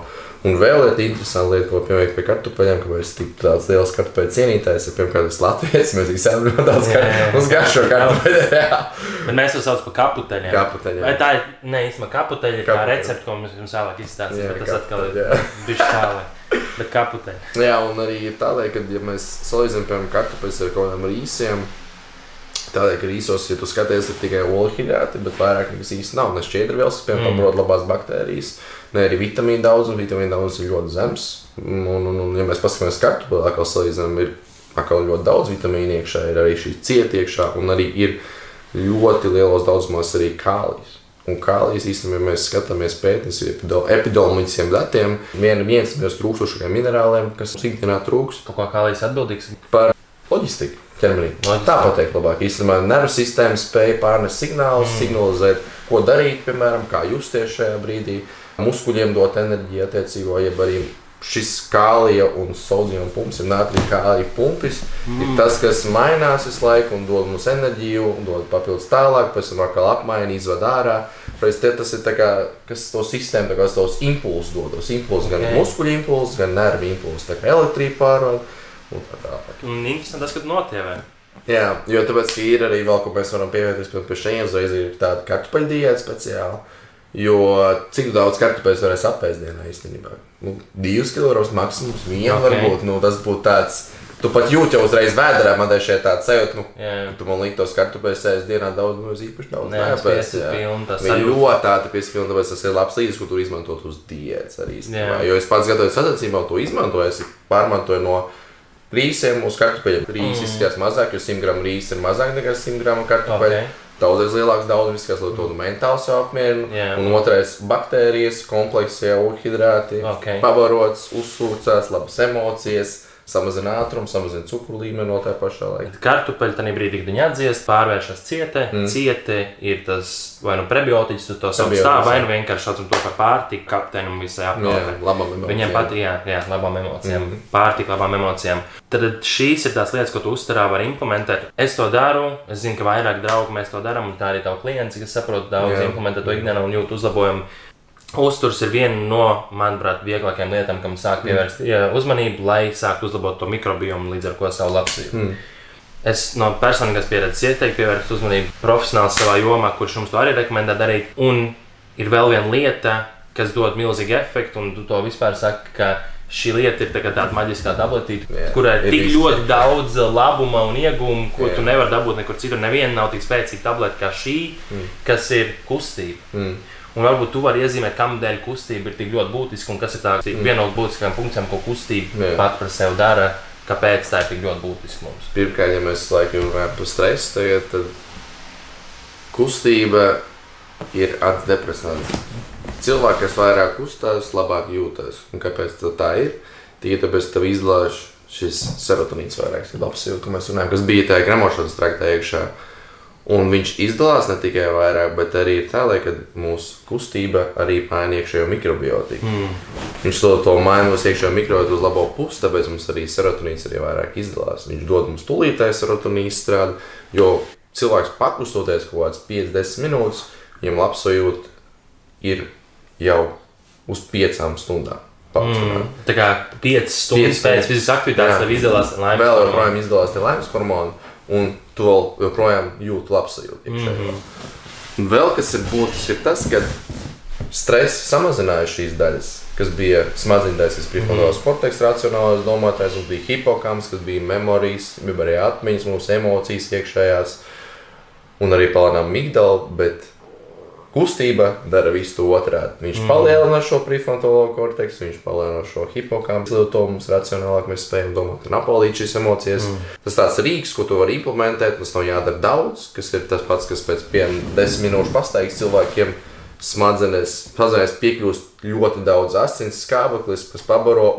Un vēl ir interesanti lieta, ko piemēram pie kartupeļiem, ka mēs tik tāds liels kartupeļu cienītājs, ir pirmkārt es Latvijas, mēs visi esam ļoti daudz uz garšo kartupeļu.
Bet mēs to saucam par kaputeļiem.
Kaputeļiem.
Vai tā ir, ne, īstenībā kaputeļi ir tā recepte, ko mums jums vēlāk izstāstīt, bet tas atkal ir bišķi tālāk. Bet kaputeļi.
Jā, un arī ir tādēļ, ka, ja mēs salīdzinām, piemēram, kartupeļus ar kaut kādiem rīsiem, Tādēļ, ka īsos, ja tu skaties, ir tikai olīhidrati, bet vairāk nekas īsti nav. Ne šķiedrvielas, kas piemēram, mm. labās baktērijas, ne arī vitamīna daudzums. Vitamīna daudzums ir ļoti zems. Un, un, un, ja mēs paskatāmies kartupeli, kā salīdzinām, ir atkal ļoti daudz vitamīnu iekšā, ir arī šī cieta iekšā, un arī ir ļoti lielos daudzumos arī kālijas. Un kālijas īstenībā, ja mēs skatāmies pētījums epidemioloģiskiem datiem, vien, viens no trūkstošākajiem minerāliem, kas mums ikdienā trūkst.
Par ko kālijas atbildīgs?
Par loģistiku ķermenī. Tā pateikt, labāk. Īstenībā nervu sistēma spēja pārnest signālus, mm. signalizēt, ko darīt, piemēram, kā justies šajā brīdī, muskuļiem dot enerģiju attiecīgo, jeb arī šis kālija un sodījuma pumps, ir nātrija kālija pumpis, mm. ir tas, kas mainās visu laiku un dod mums enerģiju, dod papildus tālāk, pēc tam atkal apmaina, izved ārā. Pēc tam tas ir kā, kas to sistēmu, kā tos impulsus dod. Tos impulsus gan okay. muskuļu impulsus, gan nervu impulsus, tā kā elektrība pārvada un tā tālāk.
Un interesanti tas, ka notievē.
Jā, jo tāpēc ir arī vēl, ko mēs varam pievienoties pie šejienes, uzreiz ir tāda kartupeļu diēta speciāla. Jo cik daudz kartupeļus varēs apēst dienā īstenībā? Nu, divas kilograms maksimums, viena okay. varbūt. Nu, tas būtu tāds. Tu pat jūti jau uzreiz vēdā, man te šeit tāds sajūta, nu, yeah. tu man liktos kartupeļus ēst dienā daudz, nu, īpaši daudz.
Nē, tas ir pilns. Tas
ir ļoti tāda piespilna, tāpēc tas ir labs līdzeklis, ko tu izmantot uz diētas arī īstenībā. Yeah. Jo es pats gatavoju sacensībām, to izmantoju, es pārmantoju no rīsiem uz kartupeļiem. Rīs mm. izskatās mazāk, jo 100 gramu rīs ir mazāk nekā 100 gramu kartupeļu. Okay daudzreiz lielāks daudzums, kas lai to mentāli sev apmierina. Yeah. Un otrais - baktērijas, kompleksie ūdens,
okay.
pabarots, uzsūcēs, labas emocijas samazina ātrumu, samazina cukuru līmeni no tā pašā laika.
Kartupeļi tajā brīdī, kad viņi atdziest, pārvēršas cietē. Mm. Ciete ir tas vai nu prebiotiķis, to sauc tā, vai nu vienkārši saucam to par pārtiku kapteini un visai
apkārtnē.
Viņiem patīk, jā, jā, labām emocijām, mm. pārtika, labām emocijām. Tad šīs ir tās lietas, ko tu uzturā var implementēt. Es to daru, es zinu, ka vairāk draugu mēs to darām, un tā arī tavu klients, kas saprot daudz, implementē to ikdienā un jūt uzlabojumu. Uzturs ir viena no, manuprāt, vieglākajām lietām, kam sāk pievērst mm. uzmanību, lai sāktu uzlabot to mikrobiomu, līdz ar to savu labsajūtu. Mm. Es no personīgās pieredzes ieteiktu pievērst uzmanību profesionāli savā jomā, kurš mums to arī rekomendē darīt. Un ir vēl viena lieta, kas dod milzīgu efektu, un tu to vispār saki, ka šī lieta ir tā tāda maģiskā tabletīte, yeah, kurai ir tik ļoti daudz labuma un iegūmu, ko yeah. tu nevari dabūt nekur citur. Neviena nav tik spēcīga tablete kā šī, mm. kas ir kustība. Mm. Un varbūt tu vari iezīmēt, kam dēļ kustība ir tik ļoti būtiska un kas ir tā mm. viena no būtiskākajām funkcijām, ko kustība Jā. pat par sevi dara. Kāpēc tā ir tik ļoti būtiska mums?
Pirmkārt, ja mēs laikam runājam par stresu, tagad, tad kustība ir antidepresants. Cilvēki, kas vairāk kustās, labāk jūtas. Un kāpēc tā ir? Tikai tāpēc, ka tev izlaiž šis serotonīns vairāk, tas ir labs jūtas, mēs runājam, kas bija tajā gramošanas traktā iekšā. Un viņš izdalās ne tikai vairāk, bet arī tā, lai mūsu kustība arī maina iekšējo mikrobiotiku. Mm. Viņš to, to maina uz iekšējo mikrobiotiku uz labo pusi, tāpēc mums arī serotonīns arī vairāk izdalās. Viņš dod mums tūlītēji serotonīnu izstrādi, jo cilvēks pakustoties kaut kādas 5-10 minūtes, viņam labs sajūta ir jau uz 5 stundām. Mm.
Tā kā 5 stundas pēc fiziskas aktivitātes tev izdalās
hormoni. Vēl joprojām izdalās laimes hormoni un tu vēl joprojām jūti labsajūtu. Mm -hmm. Vēl kas ir būtisks, ir tas, ka stress samazināja šīs daļas, kas bija smadzenes, kas bija prefrontālais mm korteks, racionālais domātājs, mums bija hipokams, kas bija memorijas, bija arī atmiņas, mūsu emocijas iekšējās, un arī palānām migdala, bet kustība dara visu to otrādi. Viņš mm. palielina šo prefrontālo korteksu, viņš palielina šo hipokāmpu izlietojumu, mums racionālāk mēs spējam domāt un apvalīt šīs emocijas. Mm. Tas tāds rīks, ko tu vari implementēt, tas nav jādara daudz, kas ir tas pats, kas pēc 5-10 minūšu pastaigas cilvēkiem smadzenes, smadzenes piekļūst ļoti daudz asins skābeklis, kas pabaro.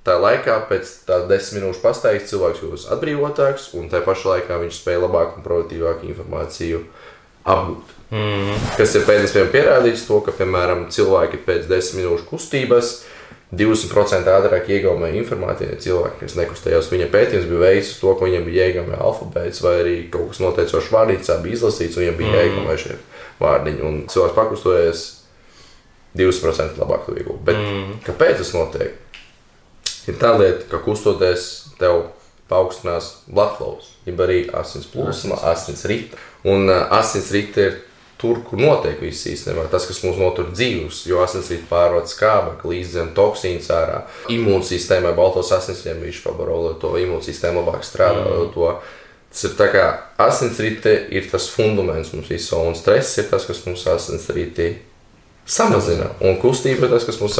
Tā laikā, pēc tam desmit minūšu pastaigas, cilvēks jūtas atbrīvotāks, un tajā pašā laikā viņš spēja labāk un produktīvāk informāciju apgūt. Mm. Kas ir pētījumiem pierādījis to, ka, piemēram, cilvēki pēc 10 minūšu kustības 20% ātrāk iegaumē informāciju. Cilvēki, kas nekustējās, viņa pētījums bija veids to, ka viņam bija jāiegaumē alfabēts vai arī kaut kas noteicošs vārdiņš, bija izlasīts, un viņam bija mm. jāiegaumē šie vārdiņi. Un cilvēks pakustojas 20% labāk to iegūt. Bet mm. kāpēc tas notiek? Ir tā lieta, ka kustoties tev paaugstinās blatlaus, jeb arī asins plūsma, asins rita. Un uh, asins rita ir tur, kur notiek viss īstenībā. Tas, kas mums notur dzīvus, jo asinsrīt pārvada skābekli, līdzdzen toksīns ārā. Imūnsistēmai baltos asinsriņiem viņš pabaro, lai to imūnsistēmu labāk strādā. Mm. To, tas ir tā kā asinsrite ir tas fundaments mums visam, un stress ir tas, kas mums asinsrītī samazina. Un kustība ir tas, kas mums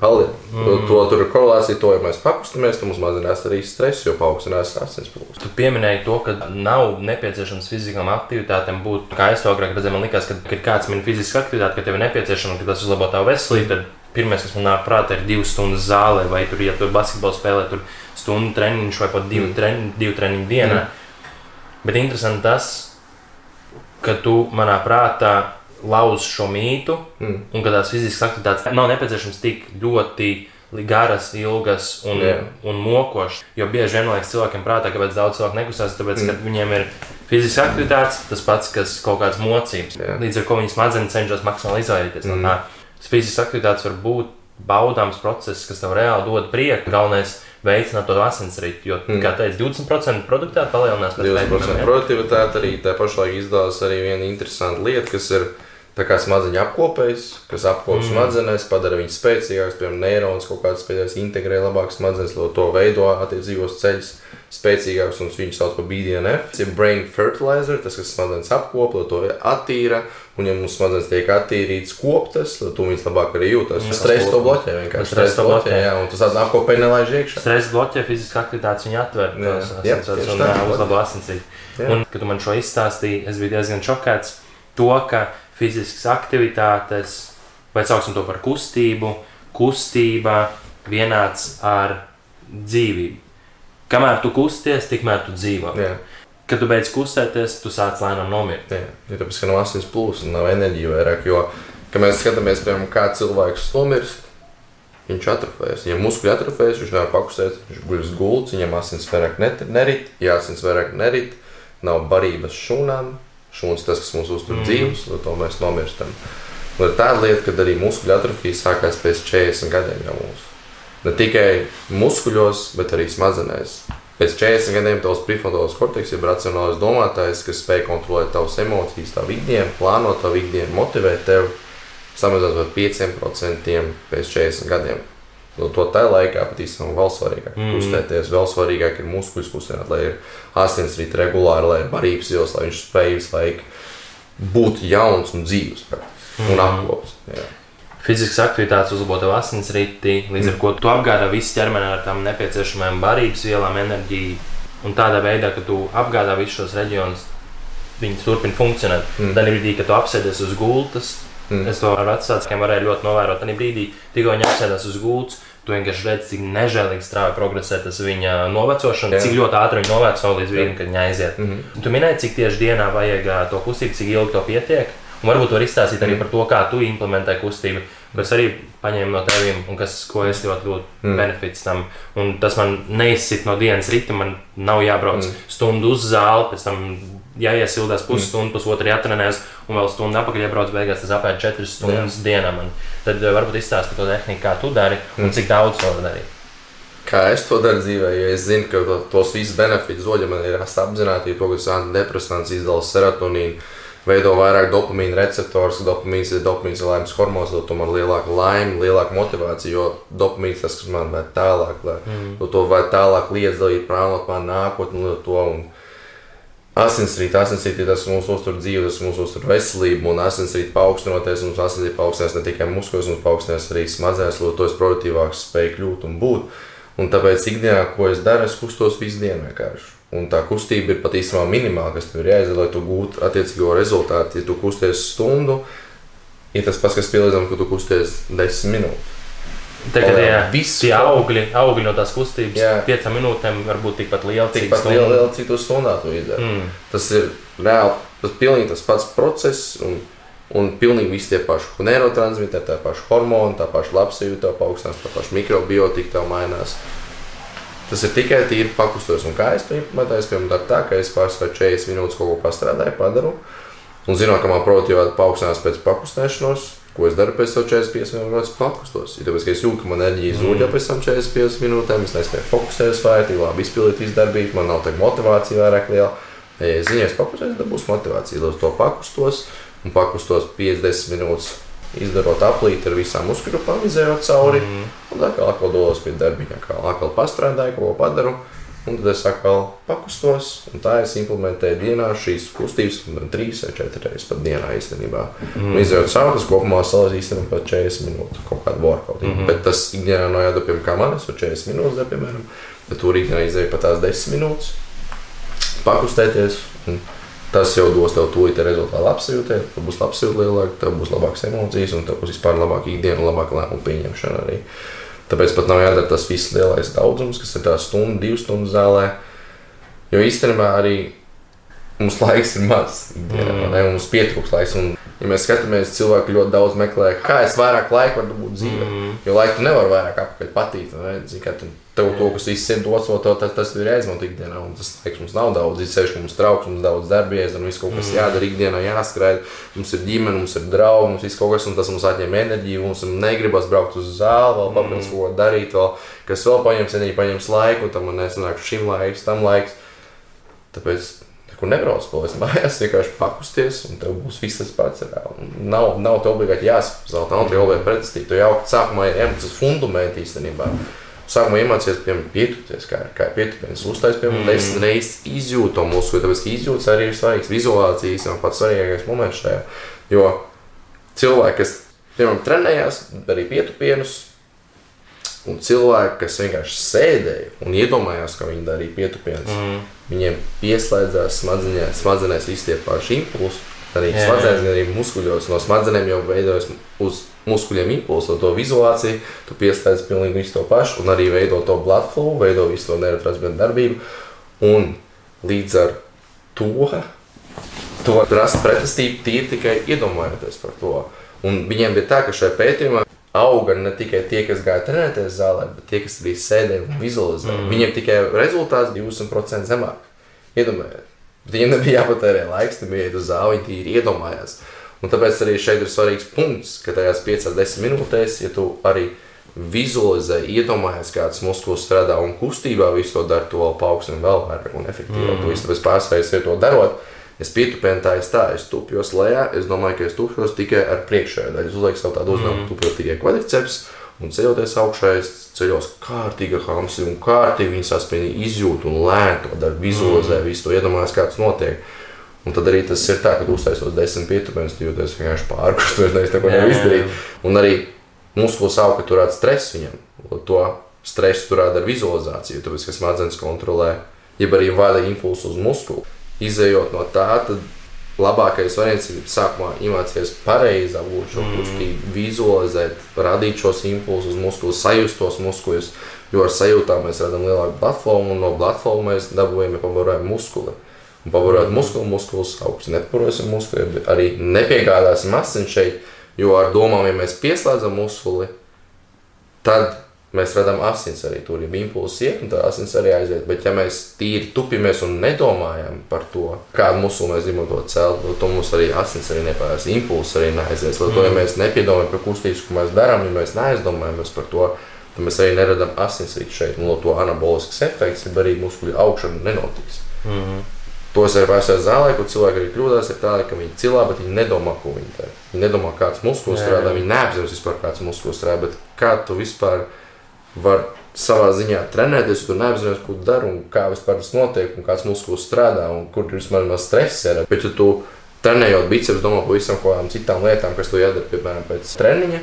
palielina. Mm. To tur ir korelācija, to, ja mēs pakustamies, tad mums mazinās arī stress, jo paaugstinās asins plūsma.
Tu pieminēji to, ka nav nepieciešams fiziskām aktivitātēm būt. Kā es to agrāk redzēju, man liekas, ka, kad kāds min fizisku aktivitāti, ka tev ir nepieciešama, ka tas uzlabo tavu veselību, tad pirmais, kas man nāk prātā, ir divas stundas zālē, vai tur, ja tu basketbolu spēlē, tur stundu treniņš vai pat divu, mm. treni, divu treniņu dienā. Mm. Bet interesanti tas, ka tu manā prātā lauž šo mītu, mm. un ka tās fiziskas aktivitātes nav nepieciešams tik ļoti garas, ilgas un, yeah. un mokošas. Jo bieži vien liekas cilvēkiem prātā, kāpēc daudz cilvēku nekustās, tāpēc, mm. ka viņiem ir fiziskas aktivitātes, tas pats, kas kaut kādas mocības. Yeah. Līdz ar to viņi smadzenes cenšas maksimāli izvairīties mm. no tā. Fiziskas aktivitātes var būt baudāms process, kas tev reāli dod prieku. Galvenais veicināt to asinsritu. Jo, mm. kā teicu, 20% produktivitāte palielinās.
20% produktivitāte arī tā pašlaik izdevās arī viena interesanta lieta, kas ir Tā kā smadzeņu apkopējs, kas apkopē mm. smadzenes, padara viņas spēcīgākas, piemēram, neironas kaut kādas spēcīgākas, integrē labāk smadzenes, lai to veido attiecīgos ceļus spēcīgākus, un viņu sauc par BDNF. Tas ir brain fertilizer, tas, kas smadzenes apkopē, lai to attīra, un ja mums smadzenes tiek attīrītas koptas, tad tu viņas labāk arī jūtas. Mm. Stress to bloķē vienkārši. Stress to bloķē, jā, un tas apkopē nelaiž iekšā.
Stress bloķē fiziskā aktivitāte, viņa atver tos asinsvads un uzlabo asinsību. Un, kad tu man šo izstāstīji, es biju diezgan šokēts to, ka fiziskas aktivitātes, vai sauksim to par kustību, kustība vienāds ar dzīvību. Kamēr tu kusties, tikmēr tu dzīvo. Jā. Kad tu beidz kustēties, tu sāc lēnām nomirt.
Jā, ja tāpēc, ka nav asins plūsma, nav enerģija vairāk. Jo, kad mēs skatāmies, piemēram, kā cilvēks nomirst, viņš atrofējas. Ja muskuļi atrofējas, viņš nevar pakustēt, viņš guļ uz gultas, viņam asins vairāk nerit, ja asins vairāk nerit, nav barības šūnām, Šūns tas, kas mūs uztur mm. dzīvus, no to mēs nomirstam. Un ir tāda lieta, ka arī muskuļu atrofija sākās pēc 40 gadiem jau mūsu. Ne tikai muskuļos, bet arī smadzenēs. Pēc 40 gadiem tavs prefrontālais korteks ir racionālais domātājs, kas spēj kontrolēt tavas emocijas, tavu ikdienu, plānot tavu ikdienu, motivēt tevi samazināt par 5% pēc 40 gadiem. No to tā laikā pat īstenībā vēl svarīgāk mm. kustēties, vēl svarīgāk ir muskuļus kustināt, lai ir asinsrīte regulāri, lai ir barības ielas, lai viņš spēj visu laiku būt jauns un dzīves mm. un apkopts.
Fiziskas aktivitātes uzlabo tev asinsrīti, līdz mm. ar to tu apgādā visu ķermeni ar tām nepieciešamajām barības vielām, enerģiju. Un tādā veidā, ka tu apgādā visus šos reģionus, viņi turpina funkcionēt. Mm. Tad brīdī, kad tu apsēdies uz gultas, Mm. Es to ar vecākiem varēju ļoti novērot. Tajā brīdī, tikko viņi apsēdās uz gultas, tu vienkārši redzi, cik nežēlīgi strauji progresē tas viņa novecošana, Jā. cik ļoti ātri viņa noveco līdz brīdim, kad viņa aiziet. Mm -hmm. Tu minēji, cik tieši dienā vajag to kustību, cik ilgi to pietiek. Un varbūt var izstāstīt arī mm. par to, kā tu implementē kustību, kas arī paņēma no teviem, un kas, ko es ļoti ļoti mm. benefits tam. Un tas man neizsit no dienas rīta, man nav jābrauc mm. stundu uz zāli, pēc tam jāiesildās pusstundu, mm. pusotru jātrenēs, un vēl stundu apakaļ iebrauc beigās, tas apēd 4 stundas Jā. dienā. Man. Tad uh, varbūt izstāsti to tehniku, kā tu dari un mm. cik daudz to dari.
Kā es to daru dzīvē, jo es zinu, ka to, tos visus benefitus dod, ja man ir apzināti, to, kas antidepresants izdala serotonīnu, veido vairāk dopamīna receptorus, dopamīns ir dopamīns ir laimes hormons, dod man lielāku laimi, lielāku motivāciju, jo dopamīns tas, kas man vēl tālāk, lai mm. to vēl tālāk liedz darīt, plānot man nākotni, to. Un, Asinsrīt, asinsrīt tas, mūs uztur dzīvi, tas mūsu uztur veselību, un asinsrīt paaugstinoties, mums asinsrīt paaugstinās ne tikai muskuļus, mums paaugstinās arī smadzenes, lai to es produktīvāks spēju kļūt un būt. Un tāpēc ikdienā, ko es daru, es kustos visu dienu vienkārši. Un tā kustība ir pat īstenībā minimāla, kas tev ir jāizdara, lai tu gūtu attiecīgo rezultātu. Ja tu kusties stundu, ir tas pats, kas pielīdzināms, ka tu kusties desmit minūtes.
Tagad jā, tie augļi, augļi no tās kustības, jā. piecām minūtēm var būt tikpat liela.
Tikpat liela, liela cik tu stundā to izdari. Mm. Tas ir reāli, tas pilnīgi tas pats process un, un pilnīgi visi tie paši neurotransmiteri, tā paša hormoni, tā paša labsajūta, tā paaugstinās, tā paša mikrobiotika tev mainās. Tas ir tikai tīri pakustos. Un kā es to implementēju, es piemēram tā, ka es pārsvarā 40 minūtes kaut ko pastrādāju, padaru. Un zinot, ka man produktivitāte paaugstinās pēc pakustēšanos, Ko es daru pēc tam 45 minūtes pakustos? Ir tāpēc, ka es jūtu, ka man enerģija zūd jau pēc tam 45 minūtēm. Es nespēju fokusēties vairāk, labi izpildīt izdarbību, man nav tā motivācija vairāk liela. Ja es zinu, es pakustos, tad būs motivācija, lai to pakustos un pakustos 50 minūtes. Izdarot aplīti ar visām muskuļiem, izējot cauri. Mm. Un kā atkal dodos pie darbiņa, kā atkal pastrādāju, ko padaru. Un tad es atkal pakustos, un tā es implementēju dienā šīs kustības, gan trīs vai četras reizes pat dienā īstenībā. Mm. Izejot cauri, tas kopumā salīdzinājumā īstenībā pat 40 minūtes kaut kādu workout. Mm -hmm. Bet tas ikdienā no jādara, kā man, es varu 40 minūtes, piemēram, bet tur ikdienā izēju pat tās 10 minūtes, pakustēties. Un, Tas jau dos tev to rezultātu, apsijūtē, tev būs apsijūta lielāka, tev būs labākas emocijas, un tev būs vispār labāka ikdiena, labāka lēmuma pieņemšana arī. Tāpēc pat nav jādara tas viss lielais daudzums, kas ir tā stunda, divu stundu zālē. Jo īstenībā arī mums laiks ir maz, mm. ne, mums pietrūks laiks. Un, ja mēs skatāmies, cilvēki ļoti daudz meklē, kā es vairāk laika varu būt dzīvē. Mm. Jo laiku nevar vairāk apakaļ patīt. Tev to, kas ir dots, to, tas, tas ir jāizmanto ikdienā. Un tas laiks mums nav daudz, ceļš, mums trauks, mums daudz darbies, un viss kaut kas mm. jādara ikdienā, jāskrēj. Mums ir ģimene, mums ir draugi, mums viss kaut kas, un tas mums atņem enerģiju. Mums negribas braukt uz zāli, vēl papildus mm. ko darīt, vēl, kas vēl paņems enerģiju, paņems laiku, un tam man nesanāk šim laiks, tam laiks. Tāpēc kur nebrauc palies mājās, vienkārši pakusties, un tev būs viss tas pats. Nav, nav te obligāti jāsaprast, nav te obligāti pretestīt. Tu jau sākumā ir emocijas fundamenti īstenībā. Sākumā iemācījos, piemēram, pietupies, kā, kā pietupies. Uztais, piemēram, mm. desmit reizes izjūt to muskuļu, tāpēc, ka izjūtas arī ir svarīgs. Vizualizācijas ir pats svarīgākais moments šajā. Jo cilvēki, kas, piemēram, trenējās, darīja pietupienus, un cilvēki, kas vienkārši sēdēja un iedomājās, ka viņi darīja pietupienus, mm. viņiem pieslēdzās smadzenēs, smadzenēs visi tie paši impulsi. Arī smadzenes, gan arī muskuļos no smadzenēm jau veidojas uz muskuļiem impulsu, to vizuāciju, tu pieslēdz pilnīgi visu to pašu, un arī veido to blood flow, veido visu to neurotransmiteru darbību. Un līdz ar to, to rast pretestību tīri tikai iedomājoties par to. Un viņiem bija tā, ka šajā pētījumā auga ne tikai tie, kas gāja trenēties zālē, bet tie, kas arī sēdēja un vizualizēja. Mm. Viņiem tikai rezultāts 20% zemāk. Iedomājieties! Viņiem nebija jāpatērē laiks, nebija jāiet uz zāli, viņi tīri iedomājās. Un tāpēc arī šeit ir svarīgs punkts, ka tajās 5-10 minūtēs, ja tu arī vizualizē, iedomājies, kāds muskulis strādā un kustībā visu to dara, to vēl paaugstina vēl vairāk un efektīvāk. Mm. Tāpēc pārsvarēs ir to darot. Es pietupienu tā, es tā, es tupjos lejā, es domāju, ka es tupjos tikai ar priekšējo daļu. Es uzlieku savu tādu uzdevumu, mm. tupjot tikai kvadriceps, un ceļoties augšā, es ceļos kārtīgi hamsi un kārtīgi viņas saspringti izjūt un lēni to daru, vizualizē, mm. visu to iedomājos, kāds notiek. Un tad arī tas ir tā, ka uztaisot desmit pietupienus, tu jūties vienkārši pārgājis, tu neesi neko nevar izdarīt. Un arī muskulis auga, ka turētu stresu viņam. To stresu turētu ar vizualizāciju, tāpēc, ka smadzenes kontrolē, jeb arī vada impulsu uz muskuli. Izejot no tā, tad labākais variants ir sākumā iemācīties pareizi apgūt šo mm. kustību, vizualizēt, radīt šos impulsus muskuli, sajust tos muskuļus. Jo ar sajūtām mēs redzam lielāku platformu, un no platformas mēs dabūjam, ja pabarojam muskuli. Mm un pavarot muskuli, muskulis augsts. Neparosim muskuli, arī nepiegādāsim asins šeit, jo ar domām, ja mēs pieslēdzam muskuli, tad mēs redzam asins arī tur, ja impulss iet, un tā asins arī aiziet. Bet ja mēs tīri tupimies un nedomājam par to, kādu musuli mēs gribam to celt, tad mums arī asins arī nepārās, impulss arī neaizies. Lai to, ja mēs nepiedomājam par kustības, ko mēs darām, ja mēs neaizdomājamies par to, tad mēs arī neredzam asinsritu šeit, un no to anabolisks efekts, ja arī muskuļu augšana nenotiks. Mm -hmm. Tos ir vēsturē zālē, kur cilvēki arī kļūdās, ir tā, ka viņi cilā, bet viņi nedomā, ko viņi dara. Viņi nedomā, kāds muskulis strādā, viņi neapzinās vispār, kāds muskulis strādā, bet kā tu vispār vari savā ziņā trenēties, tu neapzināties, ko dari un kā vispār tas notiek, un kāds muskulis strādā, un kur ir vismaz maz stress. Ir. Bet, ja tu trenējot biceps, domā par kaut kādām citām lietām, kas tu jādara, piemēram, pēc treniņa,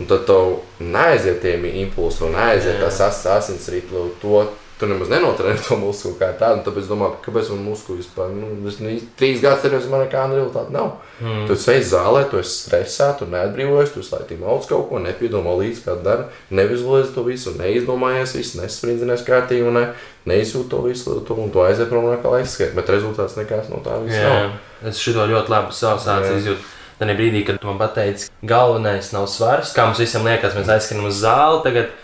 un tad tev neaiziet tie impulsi, un neaiziet tās asinsrites, to tu nemaz nenotrenē to muskuļu kā tādu. Tāpēc es domāju, kāpēc man muskuļi vispār, nu, es trīs gadus trenējos, man nekāda rezultāta nav. Mm. Tu esi zālē, tu esi stresā, tu neatbrīvojies, tu slēdzi mauc kaut ko, nepiedomā līdzi, kā dara, nevizualizē to visu, neizdomājies visu, nesprindzinās kārtīgi un ne, neizjūt to visu, to, un to aiziet prom no kā aizskriet, bet rezultāts nekas no tā viss
nav. Es šito ļoti labi sācu izjūt. Tajā brīdī, kad man pateici, galvenais nav svars, kā mums visiem liekas, mēs aizskrien uz zāli. Tagad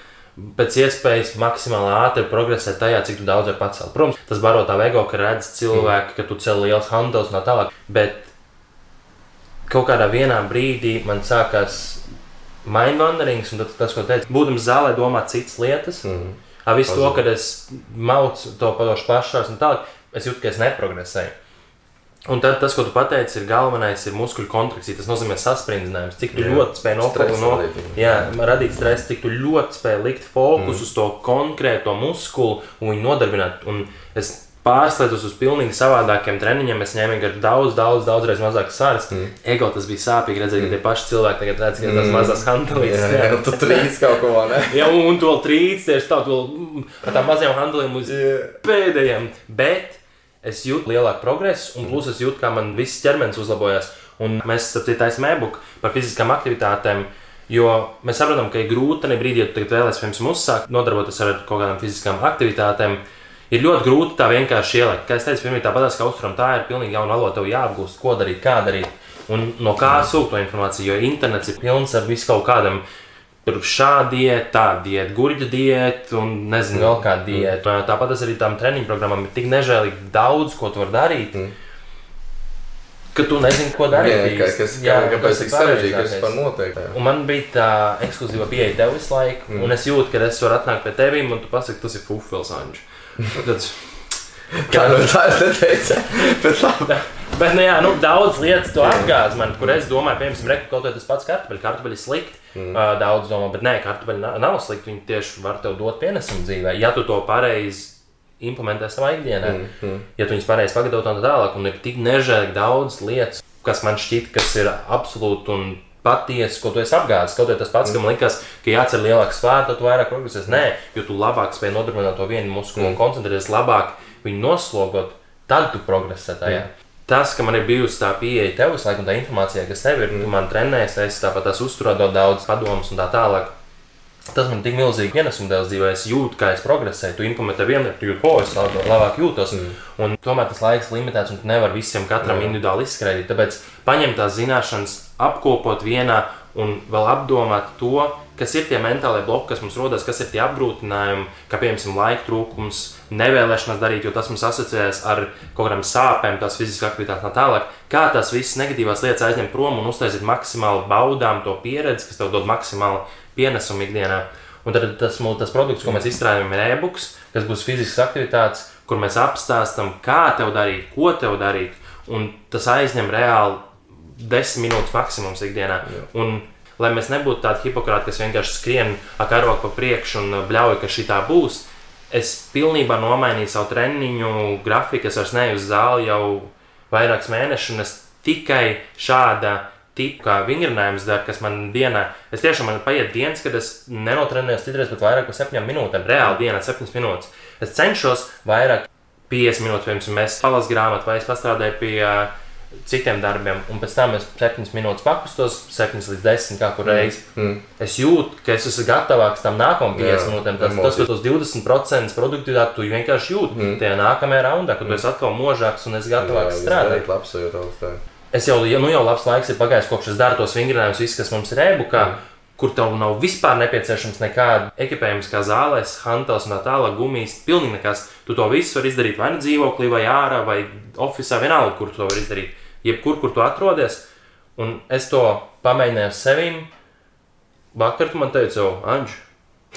pēc iespējas maksimāli ātri progresēt tajā, cik daudz var pacelt. Protams, tas baro tā ego, ka redz cilvēki, ka tu cel liels handels un tā tālāk. Bet kaut kādā vienā brīdī man sākās mind wanderings, un tas, ko teicu, būdams zālē, domāt citas lietas. Mm -hmm. Ar visu to, ka es maucu to pašu pašās un tālāk, es jūtu, ka es neprogresēju. Un tad tas, ko tu pateici, ir galvenais, ir muskuļu kontrakcija. Tas nozīmē saspringzinājums, cik
Jā.
ļoti spēj nopelnīt, jā, radīt stresu, cik ļoti spēj likt fokusu mm. uz to konkrēto muskuli un viņu nodarbināt. Un es pārslēdzos uz pilnīgi savādākiem treniņiem. Es ņēmu vienkārši daudz, daudz, daudzreiz mazāk svars. Mm. Ego tas bija sāpīgi redzēt, ka tie paši cilvēki tagad redz, ka tās mazās hantelītes.
Jā, jā, tu trīs kaut ko, ne?
Jā, un, un tu vēl trīc, tieši tā, tu vēl mm, ar tām mazajām hantelīm uz
Jā.
pēdējiem. Bet es jūtu lielāku progresu, un plus es jūtu, kā man viss ķermenis uzlabojas. Un mēs taisām e-book par fiziskām aktivitātēm. Jo mēs saprotam, ka ir grūti tajā brīdī, ja tu vēlēsies pirms uzsākt nodarboties ar kaut kādām fiziskām aktivitātēm. Ir ļoti grūti tā vienkārši ielikt. Kā es teicu, pirmie tāpat kā uzturam, tā ir pilnīgi jauna valoda. Tev jāapgūst, ko darīt, kā darīt un no kā sūkt to informāciju. Jo internets ir pilns ar visu kaut kādam. Tur šāda diēta, tāda diēta, gurķa diēta un nezinu, vēl kāda diēta. Tāpat tas arī tām treniņu programmām ir tik nežēlīgi daudz, ko tu vari darīt.
Mm.
Ka tu nezini, ko darīt.
Jā,
īsti.
kas,
Jā,
kā, kāpēc
tas ir
sarežģīti, kas notiek? Jā.
Un man bija tā ekskluzīva pieeja tev visu laiku, mm. un es jūtu, ka es varu atnākt pie tevis, un tu pasaki, tas ir fufels, Anģis. Tad-
Kā nu tā es neteicu, bet labi.
Bet, nu, jā, nu, daudz lietas to apgāz man, kur es domāju, piemēram, reku, kaut kā tas pats kartupeļs. Kartupeļi slikti. Mm. Uh, daudz domā, bet nē, kartupeļi na- nav slikti. Viņi tieši var tev dot pienesumu dzīvē, ja tu to pareizi implementē savā ikdienā. Mm.
Mm.
Ja tu viņus pareizi pagatavo un tā tālāk, un ir tik nežēlīgi daudz lietas, kas man šķiet, kas ir absolūti un patiesi, ko tu esi apgājis. Kaut arī tas pats, mm. ka man liekas, ka jācer lielāks svārds, tad tu vairāk progresēsi. Nē, jo tu labāk spēj nodarbināt to vienu muskuli mm. un koncentrēties labāk viņu noslogot, tad tu progresē tajā. Mm. Tas, ka man ir bijusi tā pieeja tev, visu laiku, un tā informācija, kas tev ir, mm. tu man trenējies, es tāpat tās uzturot daudz padomus un tā tālāk. Tas man tik milzīgi pienesums dēļ dzīvē, es jūtu, kā es progresēju. Tu implementē vienu lietu, tu jūti, ko es labāk, jūtos. Mm. Un tomēr tas laiks limitēts, un tu nevari visiem katram
Jā.
individuāli izskrētīt. Tāpēc paņemt tās zināšanas, apkopot vienā un vēl apdomāt to, kas ir tie mentālie bloki, kas mums rodas, kas ir tie apgrūtinājumi, kā piemēram laika trūkums, nevēlēšanās darīt, jo tas mums asociējas ar kaut kādām sāpēm, tās fiziskas aktivitātes tā tālāk. Kā tās visas negatīvās lietas aizņemt prom un uztaisīt maksimāli baudām to pieredzi, kas tev dod maksimāli pienesumu ikdienā. Un tad tas, tas produkts, ko mēs izstrādājam, ir e-books, kas būs fiziskas aktivitātes, kur mēs apstāstām, kā tev darīt, ko tev darīt. Un tas aizņem reāli desmit minūtes maksimums ikdienā. Un, lai mēs nebūtu tādi hipokrāti, kas vienkārši skrien ar karogu pa priekšu un bļauj, ka šī tā būs, es pilnībā nomainīju savu treniņu grafiku. Es vairs neju uz zāli jau vairākus mēnešus, un es tikai šāda tipa vingrinājums daru, kas man dienā, es tiešām man paiet dienas, kad es nenotrenējos citreiz pat vairāk par septiņām minūtēm, reāli dienā septiņas minūtes. Es cenšos vairāk 50 minūtes, piemēram, mēs palas grāmatu vai es pastrādāju pie uh, citiem darbiem, un pēc tam es 7 minūtes pakustos, 7 līdz 10 kā kur reizi.
Mm.
Es jūtu, ka es esmu gatavāks tam nākamajam 50
Jā,
minūtēm. Tas, tas, tos 20% produktivitāti tu vienkārši jūti mm. tajā nākamajā raundā, kad mm. tu esi atkal možāks un esi gatavāks strādāt.
Labs augstā.
Es jau, ja nu jau labs laiks ir pagājis, kopš es daru tos vingrinājumus, viss, kas mums ir e-bookā, mm. Kur tev nav vispār nepieciešams nekāda ekipējums, kā zālēs, hantels un tā tālāk, gumijas, pilnīgi nekas. Tu to visu vari izdarīt vai nu dzīvoklī, vai ārā, vai oficiālā, vienalga, kur tu to vari izdarīt. Jebkur, kur tu atrodies. Un es to pamēģināju ar sevi. Vakar tu man teici, Anģi,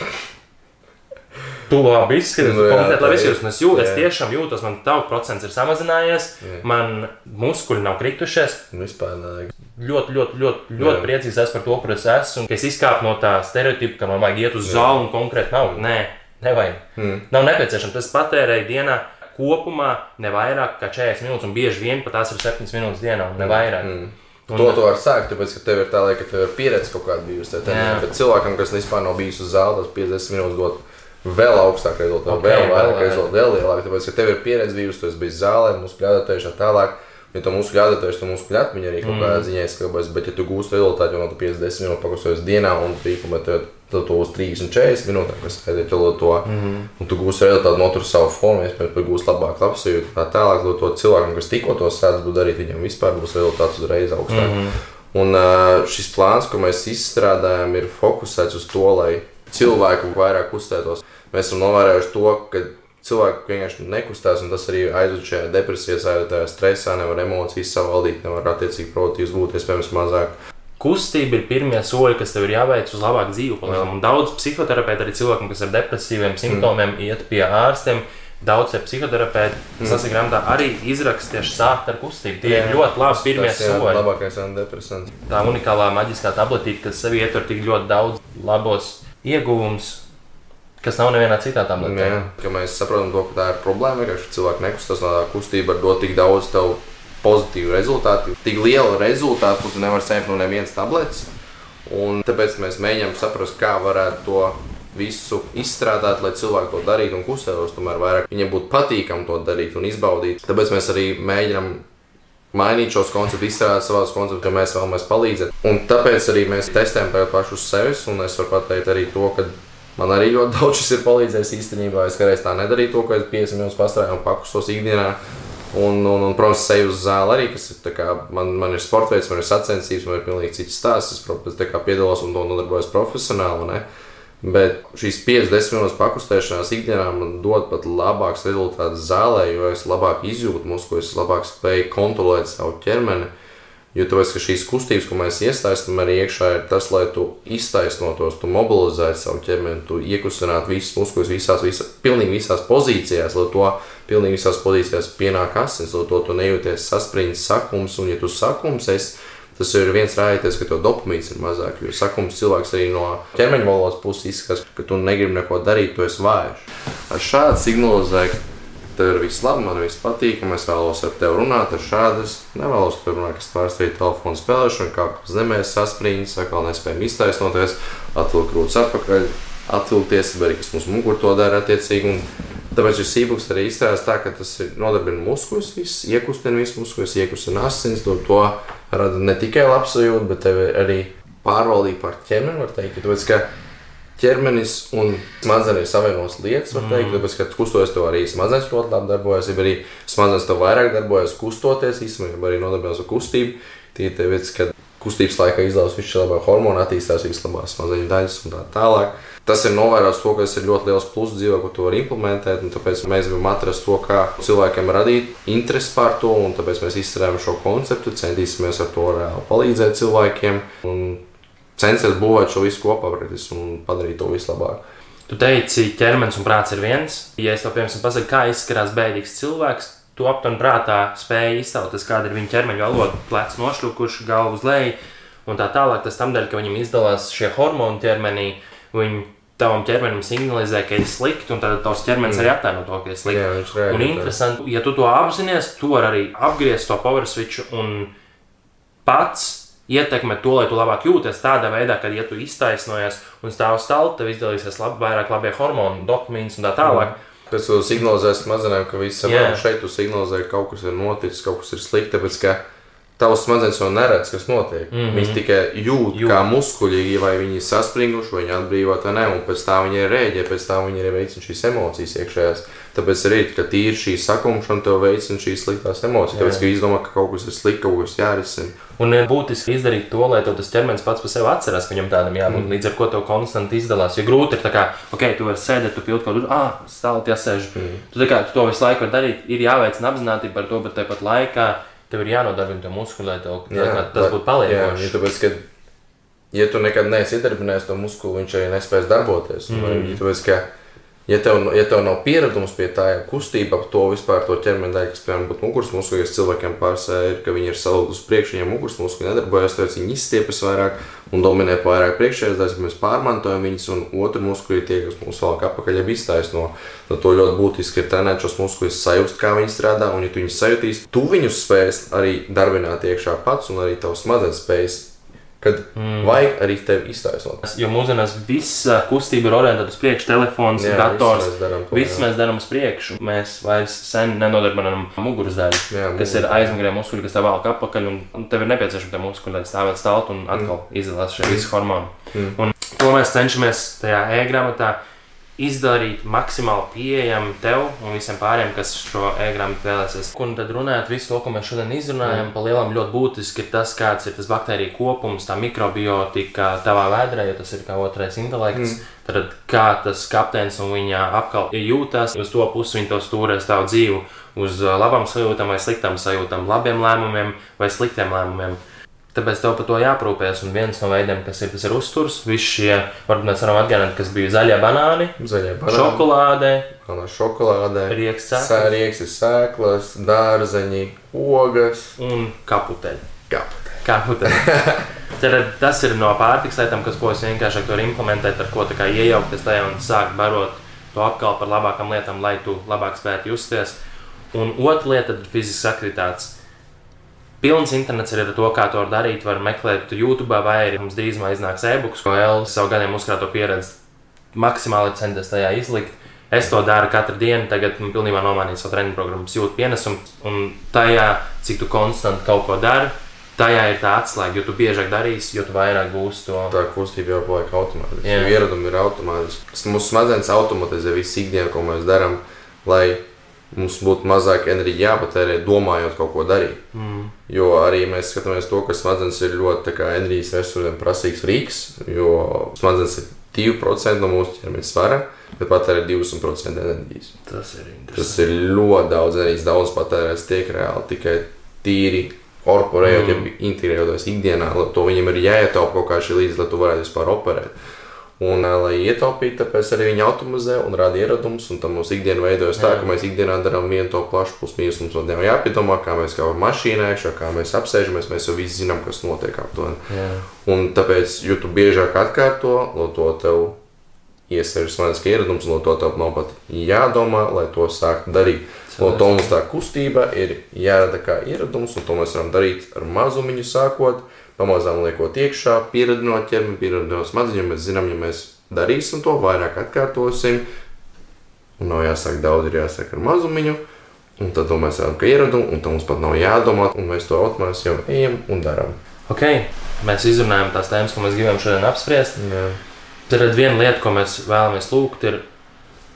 tu labi izskaties,
Nu
tu
jā,
kompletē
tā
labi izskaties. Un es, jū, es
Jā.
tiešām jūtos, man tauku procents ir samazinājies, man muskuļi nav kritušies.
Vispār nē.
Ļoti, ļoti, ļoti, ļoti priecīgs esmu par to, kur es esmu. Es izkāpu no tā stereotipa, ka man vajag iet uz zāli un konkrēti nav. Nē, nevajag.
Mm.
Nav nepieciešams. Es patērēju dienā kopumā ne vairāk kā 40 minūtes, un bieži vien pat tās ir 7 minūtes dienā, ne vairāk.
Mm.
Un-
To tu vari sākt, tāpēc, ka tev ir tā, lai, ka tev ir pieredze kaut kāda bijusi. Bet cilvēkam, kas vispār nav bijis uz zāles, tas 50 minūtes dot vēl augstāku rezultātu,
Ok,
okay, vēl vairāk rezultātu, vēl lielāku. Tāpēc, ka tev ir pieredze bijusi, tu esi bijis zālē, muskuļu adaptēšana tālāk. Ja tu muskuļu adaptējies, tad muskuļu atmiņa arī kaut kādā ziņā izskatās. Bet, ja tu gūsi rezultātu jau no 50 minūtes pakustoties dienā un pīkumā, tad tu uz 30 un 40 minūtēm, kas ir to, to mm un tu gūsi rezultātu, notur savu formu, iespējams, pat gūsi labāk labsajūtu. Tā tālāk, lai to cilvēkam, kas tikko to sāc būt darīt, viņam vispār būs rezultāts uzreiz augstāk. Mm. Un šis plāns, ko mēs izstrādājam, ir fokusēts uz to, lai cilvēku vairāk uzstētos. Mēs esam novērojuši to, ka cilvēki vienkārši nekustās, un tas arī aizved šajā depresijā, sajūtajā stresā, nevar emocijas savaldīt, nevar attiecīgi produktīvs būt, iespējams, mazāk.
Kustība ir pirmie soļi, kas tev ir jāveic uz labāku dzīvi. Un daudz psihoterapeitu, arī cilvēkiem, kas ar depresīviem simptomiem, mm. iet pie ārstiem. Daudz psihoterapeiti, kas mm. grāmatā arī izraksta tieši sākt ar kustību. Tie jā, ir ļoti labi pirmie
tas, jā,
soļi.
Labākais antidepresants.
Tā unikālā maģiskā tabletīte, kas sevi ietver tik ļoti daudz labos ieguvumus, kas nav nevienā citā tabletē.
Jā, ka mēs saprotam to, ka tā ir problēma, ka cilvēki nekustas no tā kustība var dot tik daudz tev pozitīvu rezultātu, tik lielu rezultātu, ka tu nevari saņemt no nevienas tabletes. Un tāpēc mēs mēģinām saprast, kā varētu to visu izstrādāt, lai cilvēki to darītu un kustētos. Tomēr vairāk viņiem būtu patīkami to darīt un izbaudīt. Tāpēc mēs arī mēģinām mainīt šos konceptus, izstrādāt savus konceptus, ka mēs vēlamies palīdzēt. Un tāpēc arī mēs testējam pašu uz sevis, un es varu pateikt arī to, ka man arī ļoti daudz šis ir palīdzējis īstenībā. Es kādreiz tā nedarīju to, ko es 5 minūtes pastrādāju un pakustos ikdienā. Un, un, un, protams, seju uz zāli arī, kas ir kā, man, man ir sports veids, man ir sacensības, man ir pilnīgi cits stāsts. Es, protams, piedalos un to nodarbojos profesionāli. Ne? Bet šīs 50 minūtes pakustēšanās ikdienā man dod pat labāks rezultāts zālē, jo es labāk izjūtu muskuļus, labāk spēju kontrolēt savu ķermeni. Jo tāpēc, ka šīs kustības, ko mēs iesaistām arī iekšā, ir tas, lai tu iztaisnotos, tu mobilizētu savu ķermeni, tu iekustinātu visus muskuļus visās, visās, pilnīgi visās pozīcijās, lai to pilnīgi visās pozīcijās pienāk asins, lai to tu nejūties saspringts sakums, un ja tu sakums esi, Tas ir viens rādītājs, ka tev dopamīns ir mazāk. Jo sakums cilvēks arī no ķermeņa valodas puses izskatās, ka tu negribi neko darīt, tu esi vājš. Ar šādu signalizēju, tev ir viss labi, man viss patīk, un es vēlos ar tevi runāt. Ar šādu es nevēlos tur runāt, kas pārstāvīja telefonu spēlēšanu, kā zemē saspringts, atkal nespējam iztaisnoties, atvilkt krūtis atpakaļ, atvilkties, vai kas mums mugur to dara attiecīgi. Un Tāpēc šis sīkums arī izstrādāts tā, ka tas nodarbina muskuļus, iekustina visus muskuļus, iekustina asins. To, to rada ne tikai labsajūta, bet arī pārvaldība pār ķermeni. Teikt, tāpēc, ķermenis un smadzenes ir savienotas lietas, var teikt, mm. tāpēc, ka kustoties to arī smadzenes ļoti labi darbojas, ja arī smadzenes to vairāk darbojas, kustoties, īstenībā arī nodarbinās ar kustību. Tie ir vietas, kad kustības laikā izlaužas visu labāk hormonu, attīstās vislabākās smadzeņu daļas un tā tālāk. Tas ir novērots to, ka tas ir ļoti liels pluss dzīvē, ko to var implementēt. Tāpēc mēs gribam atrast to, kā cilvēkiem radīt interesi par to, un tāpēc mēs izstrādājam šo konceptu, centīsimies ar to reāli palīdzēt cilvēkiem un censties būvēt šo visu kopā un padarīt to vislabāk.
Tu teici, ķermenis un prāts ir viens. Ja es to piemēram pasaku, kā izskatās bēdīgs cilvēks, tu aptuveni prātā spēj iztautas, kāda ir viņa ķermeņa valoda, plecs nošļūkuši, galva uz leju un tā tālāk. Tas tam dēļ, ka viņam izdalās šie hormoni ķermenī viņi tavam ķermenim signalizē, ka ir slikti, un tad tavs ķermenis mm. arī attēlo to, ka ir slikti. Jā, viņš ir. Un interesanti, ja tu to apzinājies, tu vari arī apgriezt to power switch un pats ietekmē to, lai tu labāk jūties tādā veidā, ka, ja tu iztaisnojies un stāv stāvot, tev izdalīsies lab, vairāk labie hormoni, dopamīns un tā tālāk. Mm.
Pēc tam signalizēs mazinām, ka viss ir šeit, tu signalizē, ka kaut kas ir noticis, kaut kas ir slikti. Tāpēc, ka tavs smadzenes jau neredz, kas notiek. Mm -hmm. Viņi tikai jūt, jūt, kā muskuļi, vai viņi ir saspringuši, vai viņi atbrīvot vai nē, un pēc tam viņi rēģē, pēc tam viņi arī veicina šīs emocijas iekšējās. Tāpēc arī, ka tīri šī sakumšana tev veicina šīs sliktās emocijas. Tāpēc, ka izdomā, ka kaut kas ir slikts, kaut kas jārisina.
Un ir būtiski izdarīt to, lai tas ķermenis pats par sevi atcerās, ka viņam tādam jābūt. Mm. Līdz ar to tev konstanti izdalās. Jo grūti ir tā, kā, ok, tu vari sēdēt, tu pildi kaut kur, ah, stāvot, jāsēž. Mm. Tu, kā, tu to visu laiku vari darīt, ir jāveic apzināti par to, bet tāpat laikā tev ir jānodarbina to muskuļu, lai tev, jā, tas būtu paliekoši.
Jā, tāpēc, ka, ja tu nekad neesi iedarbinājis to muskuli, viņš arī nespēs darboties. Mm. Vai, tāpēc, ka, Ja tev, ja tev nav pieredums pie tā kustība, ap to vispār to ķermeni daļu, kas, piemēram, būtu muguras muskuļos, cilvēkiem pārsvarā ir, ka viņi ir salūzuši priekšu, viņiem muguras muskuļi nedarbojas, tāpēc viņi izstiepjas vairāk un dominē vairāk priekšējās daļas, ka mēs pārmantojam viņus, un otru muskuļi tie, kas mums valk apakaļ, jau iztaisno. Tad to ļoti būtiski ir trenēt šos muskuļus, sajust, kā viņi strādā, un ja tu viņus sajutīs, tu viņus spēs arī darbināt iekšā pats, un arī tavs smadzenes spējas kad mm. vajag arī tevi iztaisnot.
Jo mūsdienās visa kustība ir orientēta uz priekšu, telefons, Jā, dators. Viss mēs darām, to, viss mēs darām uz priekšu. Mēs vairs sen nenodarbinām muguras daļu, Jā, kas ir aizmugurē muskuļi, kas tev valk apakaļ, un tev ir nepieciešama tie muskuļi, lai stāvētu stāvot un atkal mm. izdalās šie visi hormoni. Mm. Un to mēs cenšamies tajā e-grāmatā izdarīt maksimāli pieejamu tev un visiem pārējiem, kas šo e-grāmatu vēlēsies. Un tad runājot visu to, ko mēs šodien izrunājam, mm. pa lielam ļoti būtiski ir tas, kāds ir tas baktēriju kopums, tā mikrobiotika tavā vēdrē, jo tas ir kā otrais intelekts. Mm. Tad kā tas kapteinis un viņa apkal jūtas, uz to pusi viņi to stūrēs tavu dzīvi, uz labām sajūtām vai sliktām sajūtām, labiem lēmumiem vai sliktiem lēmumiem. Tāpēc tev par to jāprūpējas. Un viens no veidiem, kas ir, tas ir uzturs. Visi šie, varbūt mēs varam atgādināt, kas bija zaļie banāni,
Zaļā banāna,
šokolādē,
melnā šokolādē,
rieks sēklas
dārzeņi, ogas.
un kaputeļi.
Kāpēc?
Kaputeļi. Tad tas ir no pārtikas lietām, kas, ko es vienkārši varu implementēt, ar ko iejaukties tajā un sākt barot to apkalpu par labākām lietām, lai tu labāk spētu justies. Un otra lieta ir fizisks aktivitātes. Pilns internets ir ar to, kā to var darīt. Var meklēt YouTube, vai arī mums drīzumā iznāks e-books, ko L savu gadiem uzkrāto pieredzi maksimāli centies tajā izlikt. Es to daru katru dienu, tagad man pilnībā nomainīja savu treniņu programmu, jūtu pienesumu. Un tajā, cik tu konstanti kaut ko dari, tajā ir tā atslēga. Jo tu biežāk darīsi, jo tu vairāk būsi to.
Tā kustība jau paliek automātiski.
Jā.
Ieradumi ir automātiski. Mūsu smadzenes automatizē visu ikdienu, ko mēs darām, lai mums būtu mazāk enerģija jāpatērē, domājot kaut ko darīt.
Mm.
Jo arī mēs skatāmies to, ka smadzenes ir ļoti enerģijas resursiem prasīgs rīks, jo smadzenes ir 2% no mūsu ķermeņa svara, bet patērē 20% enerģijas.
Tas ir
Tas ir ļoti daudz enerģijas, daudz patērēts tiek reāli tikai tīri korporējot,
Mm.
ja integrējoties ikdienā, to viņam ir jāietaupa kaut kā šī līdzi, lai tu varētu vispār operēt. Un, ā, lai ietaupītu, tāpēc arī viņi automatizē un rada ieradumus. Un tam mūsu ikdiena veidojas tā, ka mēs ikdienā darām vienu to plašu pusmīnus. Mums vēl nav jāpiedomā, kā mēs kā mašīnā iekšā, kā mēs apsēžamies. Mēs jau visi zinām, kas notiek aptuveni. Un tāpēc, jo tu biežāk atkārto, lai to tev iesaistītu smadzenes ieradums, lai to tev nav pat jādomā, lai to sāktu darīt. Lai to mums tā kustība ir jārada kā ieradums, un to mēs varam darīt ar mazumiņu sākot, pamazām liekot iekšā, pieradinot ķermeni, pieradinot smadzenes. Mēs zinām, ja mēs darīsim to, vairāk atkārtosim, un nav jāsāk daudz, ir jāsāk ar mazumiņu. Un tad mēs redzam, ka ieradumu, un tam mums pat nav jādomā, un mēs to automātiski jau ejam un darām.
Ok, mēs izrunājam tās tēmas, ko mēs gribam šodien apspriest. Tad ir viena lieta, ko mēs vēlamies lūgt, ir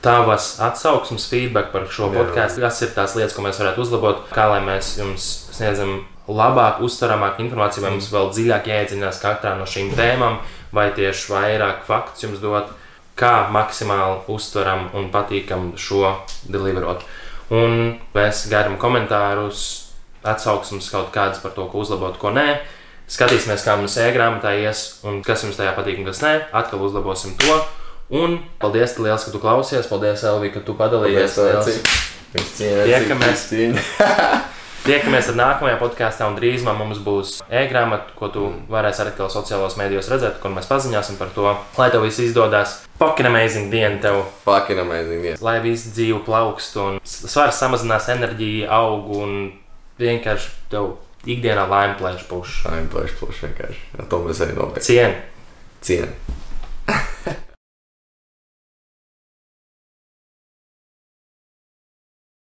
tavas atsauksmes, feedback par šo
Jā.
podkāstu. Kas ir tās lietas, ko mēs varētu uzlabot, kā lai mēs jums sniedzam labāku, uztveramāku informāciju, vai mums vēl dziļāk jāiedziļinās katrā no šīm tēmām, vai tieši vairāk faktus jums dot, kā maksimāli uztveram un patīkam šo deliverot. Un mēs gaidām komentārus, atsauksmes kaut kādas par to, ko uzlabot, ko nē. Skatīsimies, kā mums e-grāmatā ies, un kas jums tajā patīk, un kas nē. Atkal uzlabosim to. Un paldies, liels, ka tu klausies. Paldies, Elvi, ka tu padalījies. Liels. Tiekamies. Tiekamies ar nākamajā podkāstā, un drīzumā mums būs e-grāmata, ko tu varēsi arī sociālajos mēdījos redzēt, kur mēs paziņosim par to. Lai tev viss izdodas, fucking amazing diena tev!
Fucking amazing. Yeah.
Lai viss dzīve plaukst, un svars samazinās, enerģija aug, un vienkārši tev ikdienā laime plēš.
Tā ir plaša, plaša vienkārši. Ar to mēs arī nobeigsim.
Cienu!
Cienu.